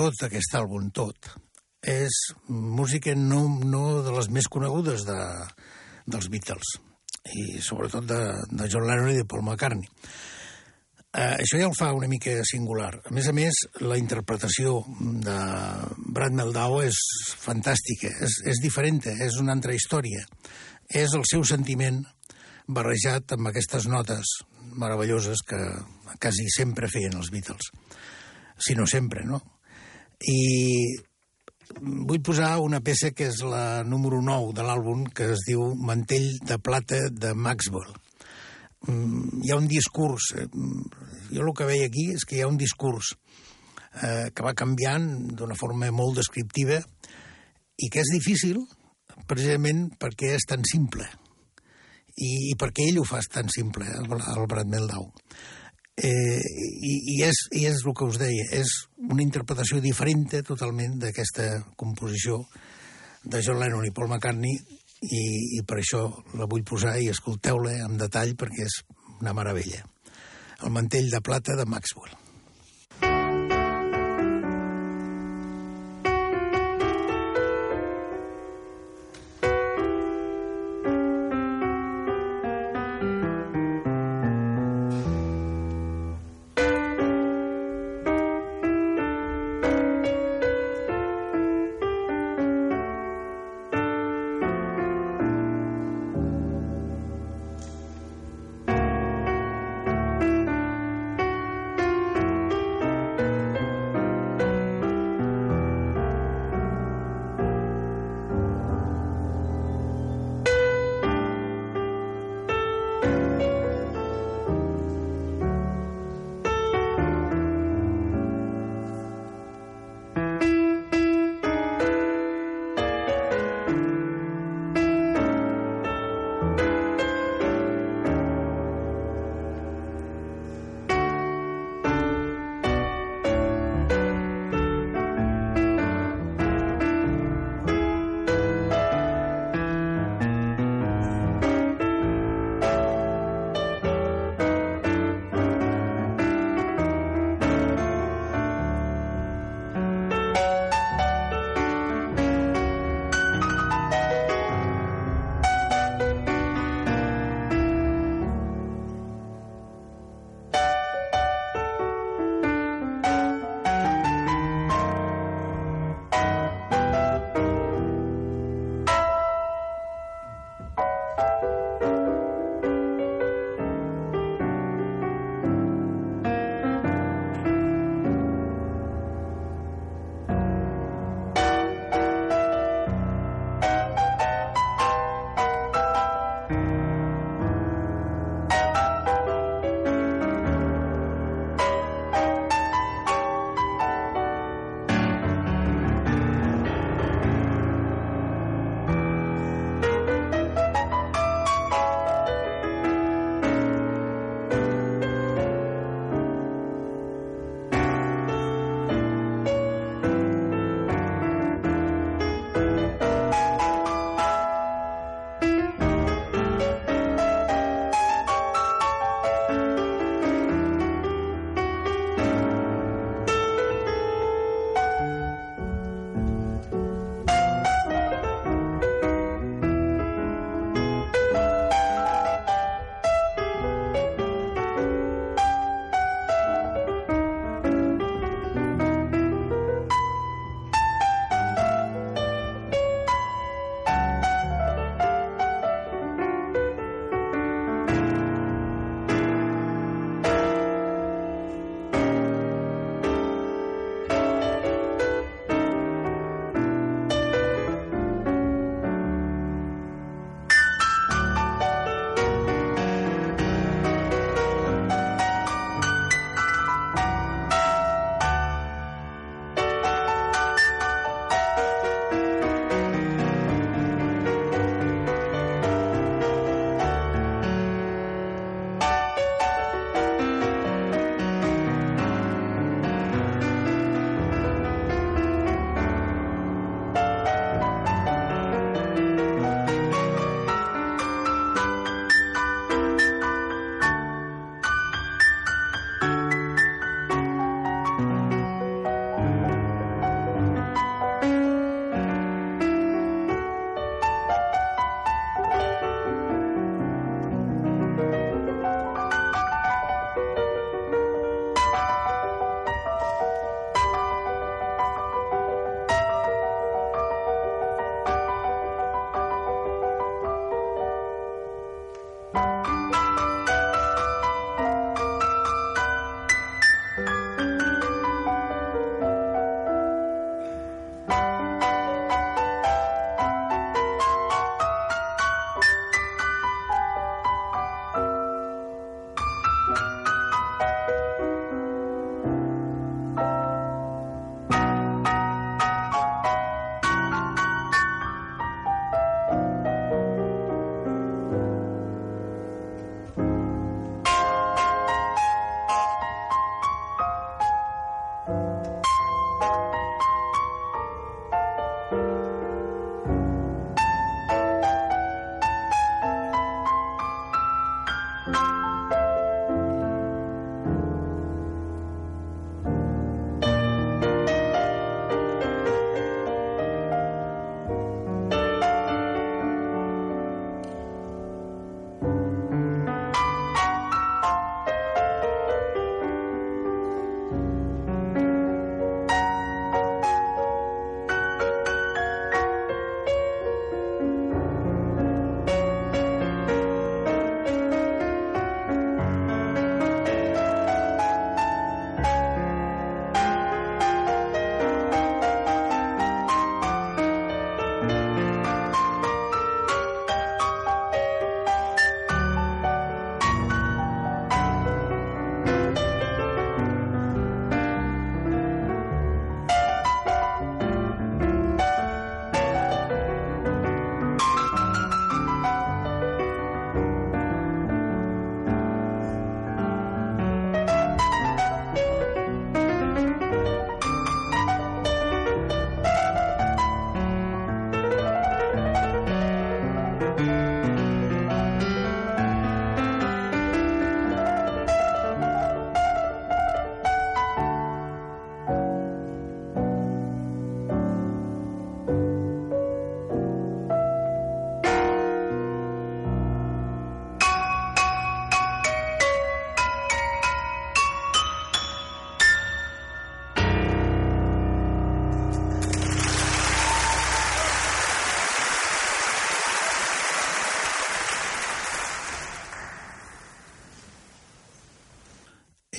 C: Tot aquest àlbum, tot, és música no, no de les més conegudes de, dels Beatles, i sobretot de, de John Lennon i de Paul McCartney. Uh, això ja el fa una mica singular. A més a més, la interpretació de Brad Meldau és fantàstica, és, és diferent, és una altra història. És el seu sentiment barrejat amb aquestes notes meravelloses que quasi sempre feien els Beatles. Si no sempre, no? I vull posar una peça que és la número 9 de l'àlbum, que es diu Mantell de plata de Maxwell Mm, hi ha un discurs, eh, jo el que veia aquí és que hi ha un discurs eh, que va canviant d'una forma molt descriptiva i que és difícil precisament perquè és tan simple i, i perquè ell ho fa tan simple, el, el Brad Meldau. Eh, i, i, és, I és el que us deia, és una interpretació diferent totalment d'aquesta composició de John Lennon i Paul McCartney i, i per això la vull posar i escolteu-la amb detall perquè és una meravella. El mantell de plata de Maxwell.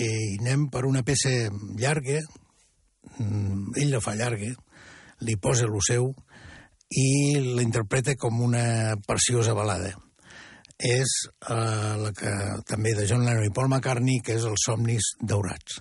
C: I anem per una peça llarga, mm, ell la fa llarga, li posa el seu i la interpreta com una preciosa balada. És eh, la que també de John Lennon i Paul McCartney, que és els somnis daurats.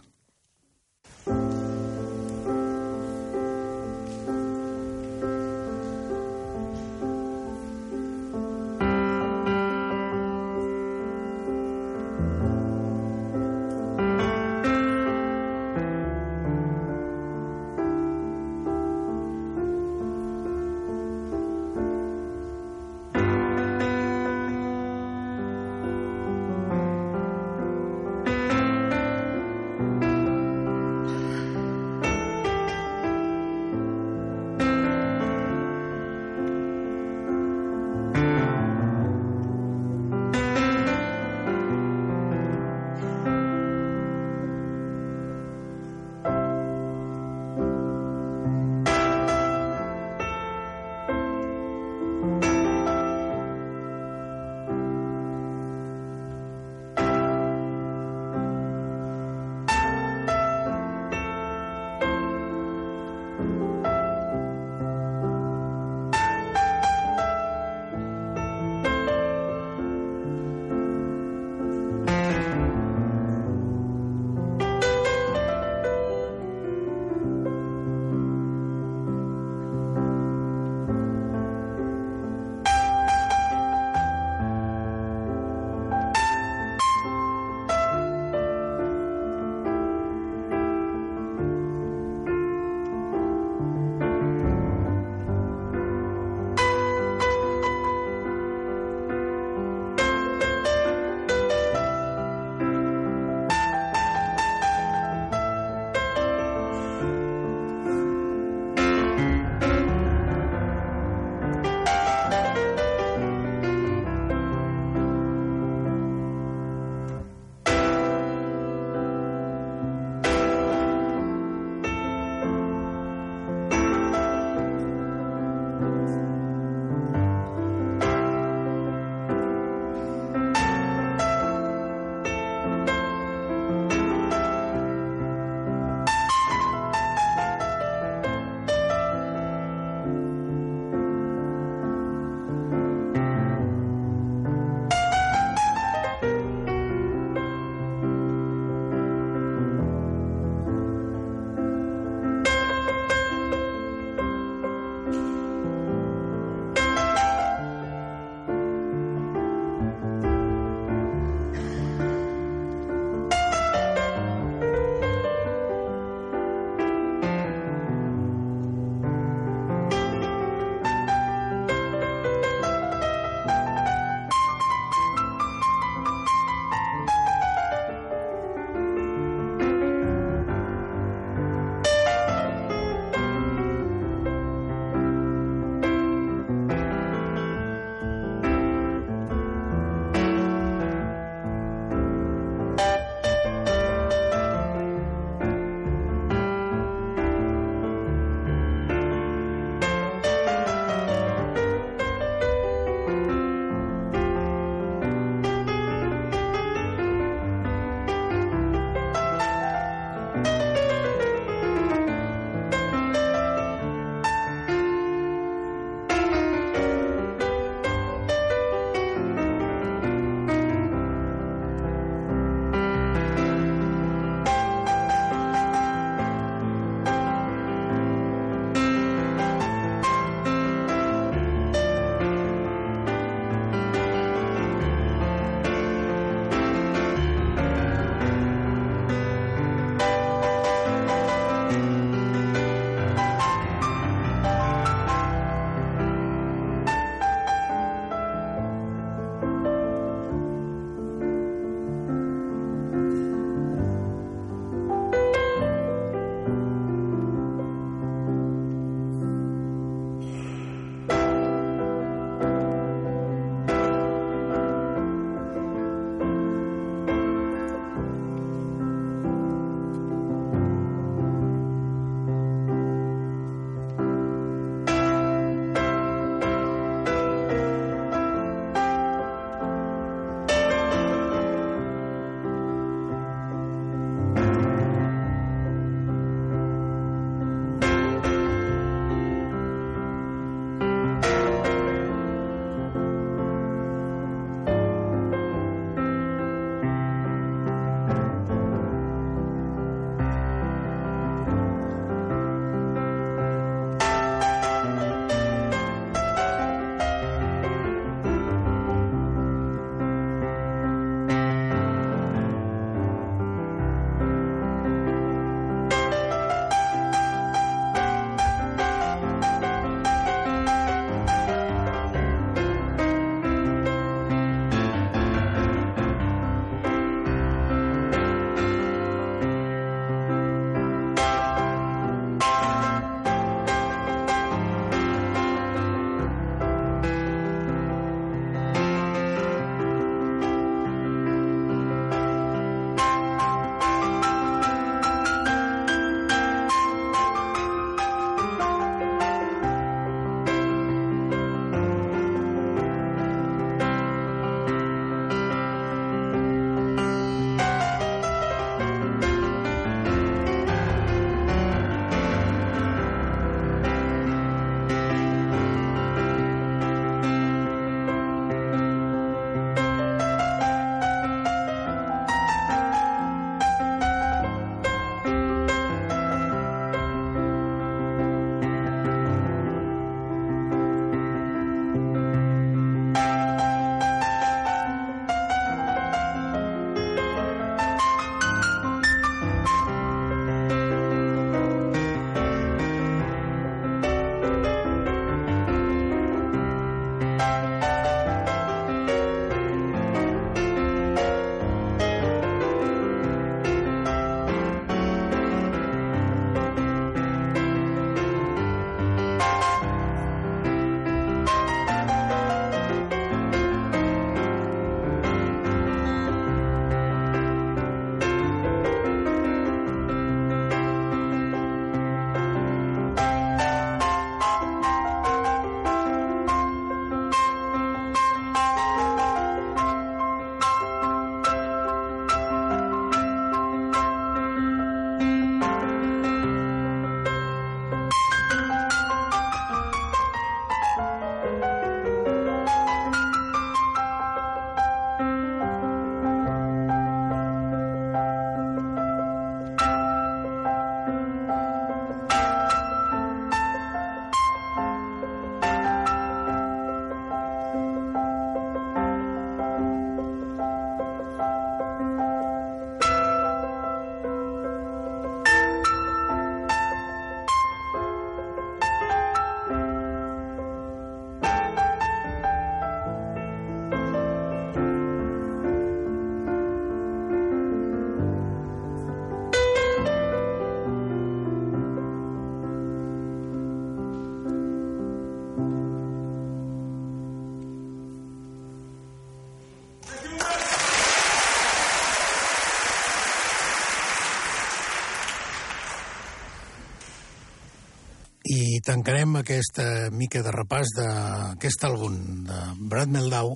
C: Tancarem aquesta mica de repàs d'aquest àlbum de Brad Meldau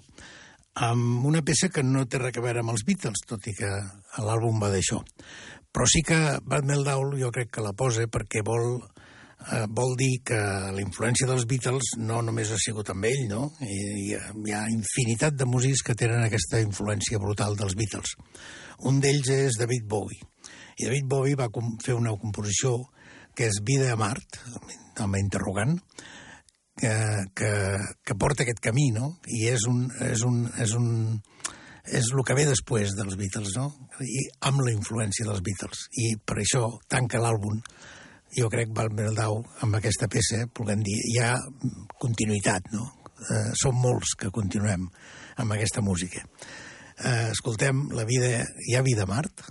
C: amb una peça que no té res a veure amb els Beatles, tot i que l'àlbum va d'això. Però sí que Brad Meldau jo crec que la posa perquè vol, eh, vol dir que la influència dels Beatles no només ha sigut amb ell, no? I, hi, ha, hi ha infinitat de músics que tenen aquesta influència brutal dels Beatles. Un d'ells és David Bowie. I David Bowie va fer una composició que és Vida a Mart, amb interrogant, que, que, que porta aquest camí, no? I és un, és un, és un, és el que ve després dels Beatles, no? I amb la influència dels Beatles. I per això tanca l'àlbum, jo crec, Val Meldau, amb aquesta peça, podem dir, hi ha continuïtat, no? Eh, som molts que continuem amb aquesta música. Eh, escoltem, la vida, hi ha vida a Mart?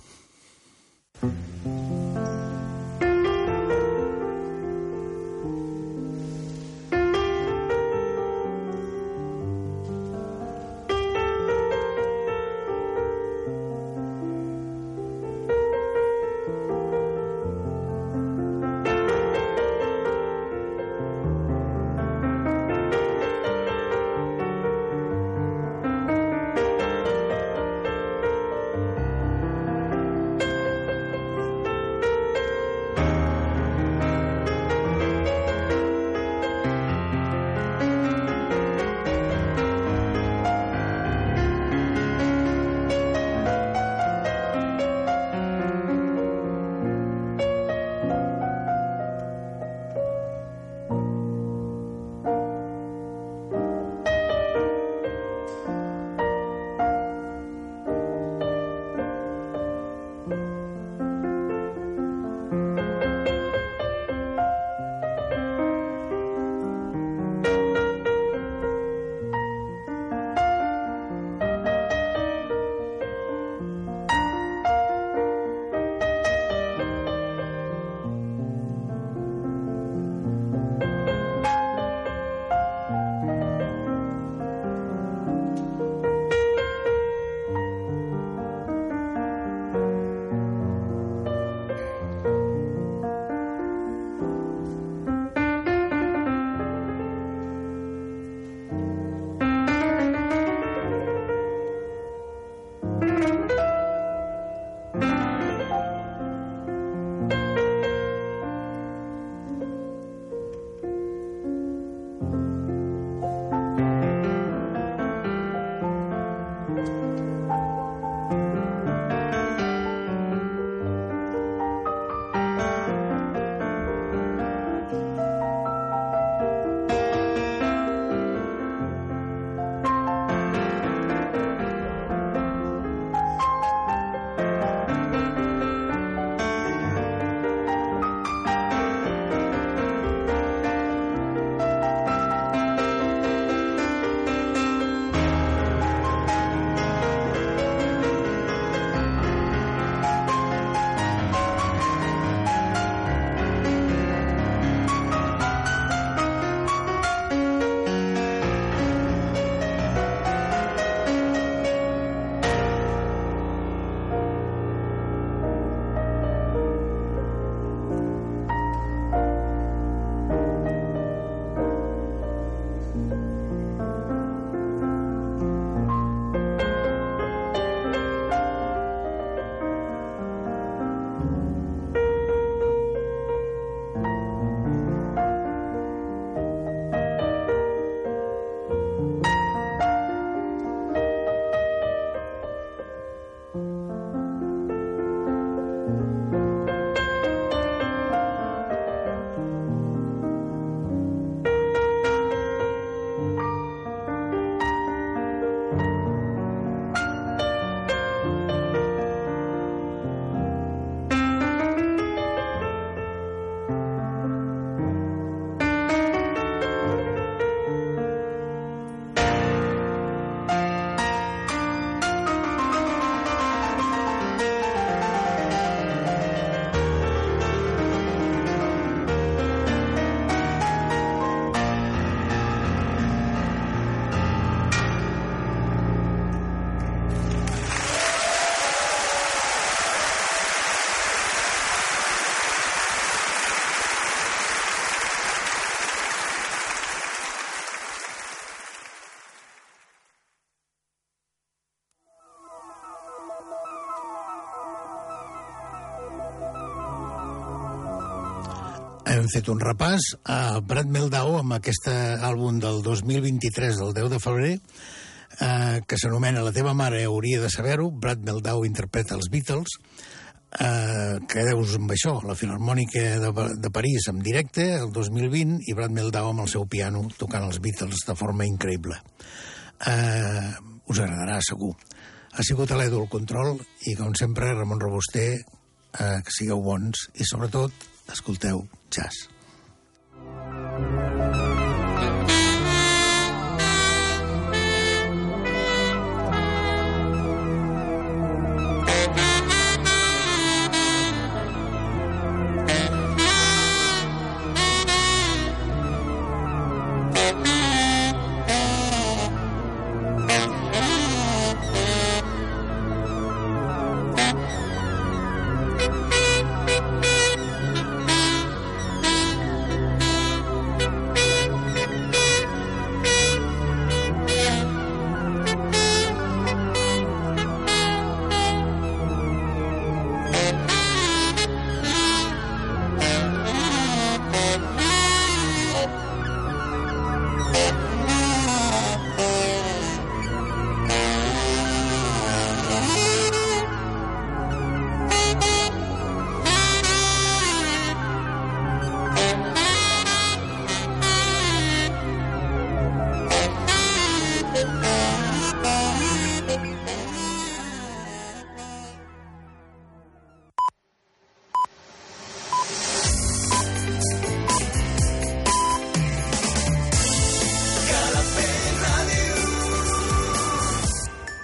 C: Mm -hmm. Hem fet un repàs a Brad Meldau amb aquest àlbum del 2023, del 10 de febrer, eh, que s'anomena La teva mare hauria de saber-ho. Brad Meldau interpreta els Beatles. Eh, Quedeu-vos amb això, la Filarmònica de, de París en directe, el 2020, i Brad Meldau amb el seu piano tocant els Beatles de forma increïble. Eh, us agradarà, segur. Ha sigut a l'Edu el control i, com sempre, Ramon Robuster, eh, que sigueu bons i, sobretot, escolteu jazz.